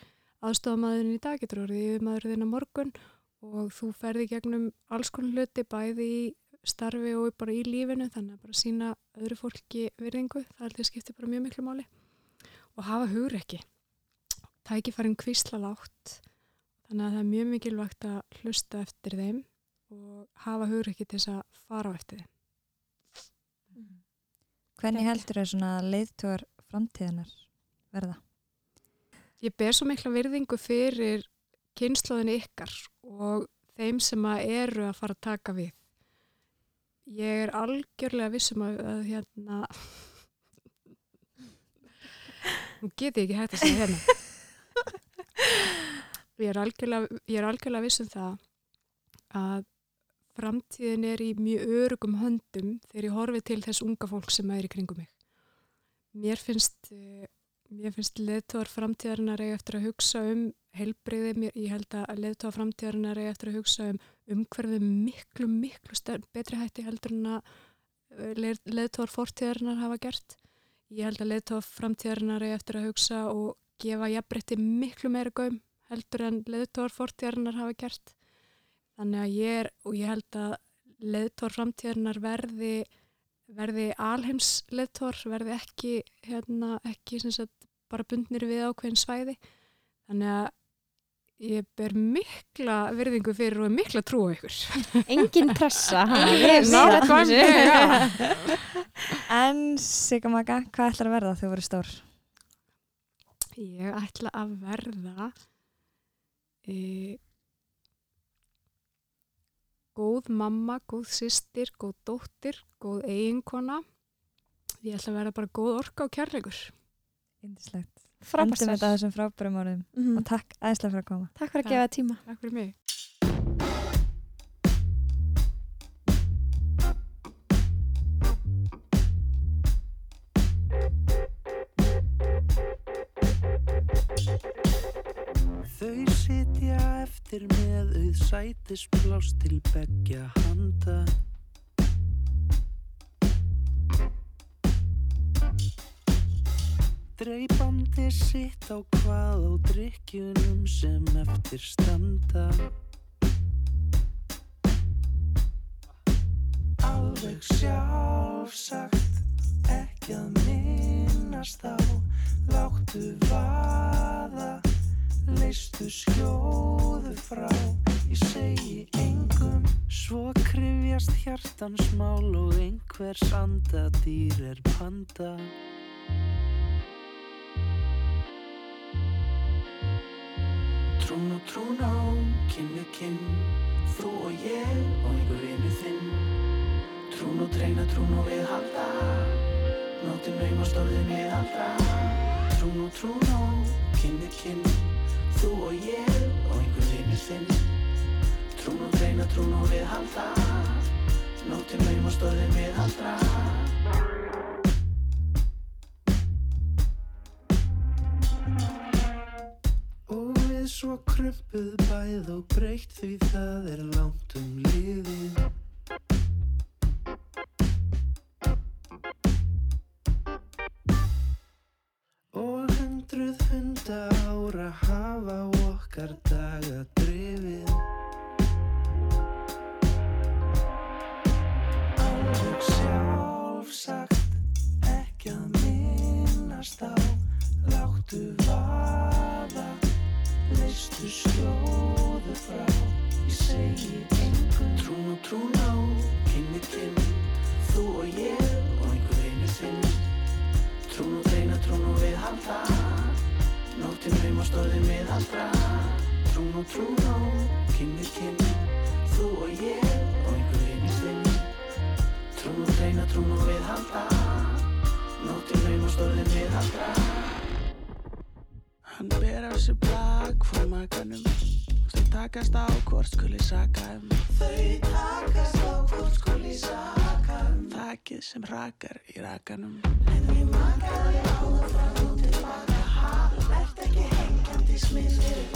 aðstofamæðurinn í dag getur orðið yfirmaður þinn á morgun og þú ferði gegnum alls konar hluti bæði í starfi og bara í lífinu þannig að bara sína öðru fólki virðingu, það held ég skiptir bara mjög miklu máli og hafa hugur ekki tækifærin kvísla látt þannig að það er mjög mikilvægt að hlusta eftir þeim og hafa hugur ekki til þess að fara á eftir þeim Hvernig heldur þau svona leiðtúar framtíðanar verða? Ég ber svo mikla virðingu fyrir kynnslóðinu ykkar og þeim sem að eru að fara að taka við. Ég er algjörlega vissum að, að hérna nú get ég ekki hægt að segja hérna. Ég er algjörlega, ég er algjörlega vissum það að framtíðin er í mjög örugum höndum þegar ég horfi til þess unga fólk sem er í kringum mig. Mér finnst Mér finnst leðtóðar framtíðarinnar eftir að hugsa um heilbreyði, ég held að leðtóðar framtíðarinnar eftir að hugsa um umhverfið miklu, miklu stærn, betri hætti heldur en að leðtóðar fortíðarinnar hafa gert. Ég held að leðtóðar framtíðarinnar eiga eftir að hugsa og gefa jafnbreytti miklu meira gaum heldur en leðtóðar fortíðarinnar hafa gert. Þannig að ég er, og ég held að leðtóðar framtíðarinnar verði verði alheimsleðtor, verði ekki, hérna, ekki sagt, bara bundnir við ákveðin svæði. Þannig að ég ber mikla verðingu fyrir og mikla trú á ykkur. engin pressa. En Sigamaka, hvað ætlar að verða þegar þú verður stór? Ég ætla að verða e, góð mamma, góð systir, góð dóttir, góð eiginkona. Ég ætla að vera bara góð orka og kærleikur. Indislegt. Frábært Endum þetta þessum frábærum orðum Mhm. og takk æðislega fyrir að koma. Takk fyrir að gefa tíma. Takk fyrir mig. Þau sitja eftir með auð sætisplás til beggja handa. Dreipandi sitt á hvað á drikkjunum sem eftir standa. Alveg sjálfsagt, ekki að minnast á, láttu vaða leistu skjóðu frá. Ég segi engum svo krifjast hjartans mál og einhvers andadýr er panda Trún og trún á, við kinn þú og ég og einhver vinnu þinn. Trún og treyna, trún og viðhalda Nóttin naumast orðin viðhalda Trún og trún á, við kinn Þú og ég og einhver vinur þinn. Trún og treyna, trún og viðhalda Nóttin naumast orðin viðhalda Og við svo krumpuð bæð og breytt því það er langt um liðið. Og hundruð hunda ára hafa okkar daga drifið skjóðu frá. Ég segi engum Trún og trún á, kinn við kinn Þú og ég og einhver einu þinn Trún og reyna, trún og viðhalda Nóttin naumast orðin viðhalda Trún og trún á, kinn við kinn Þú og ég og einhver einu þinn Trún og reyna, trún og viðhalda Nóttin naumast orðin viðhalda Hann ber á sig bak frá makanum takast á hvort skuli saka um. Þau takast á hvort skuli saka um. Þakið sem rakar í rakanum. En ég makaði á það fram og tilbaka ha Vert ekki hengjandi smið fyrir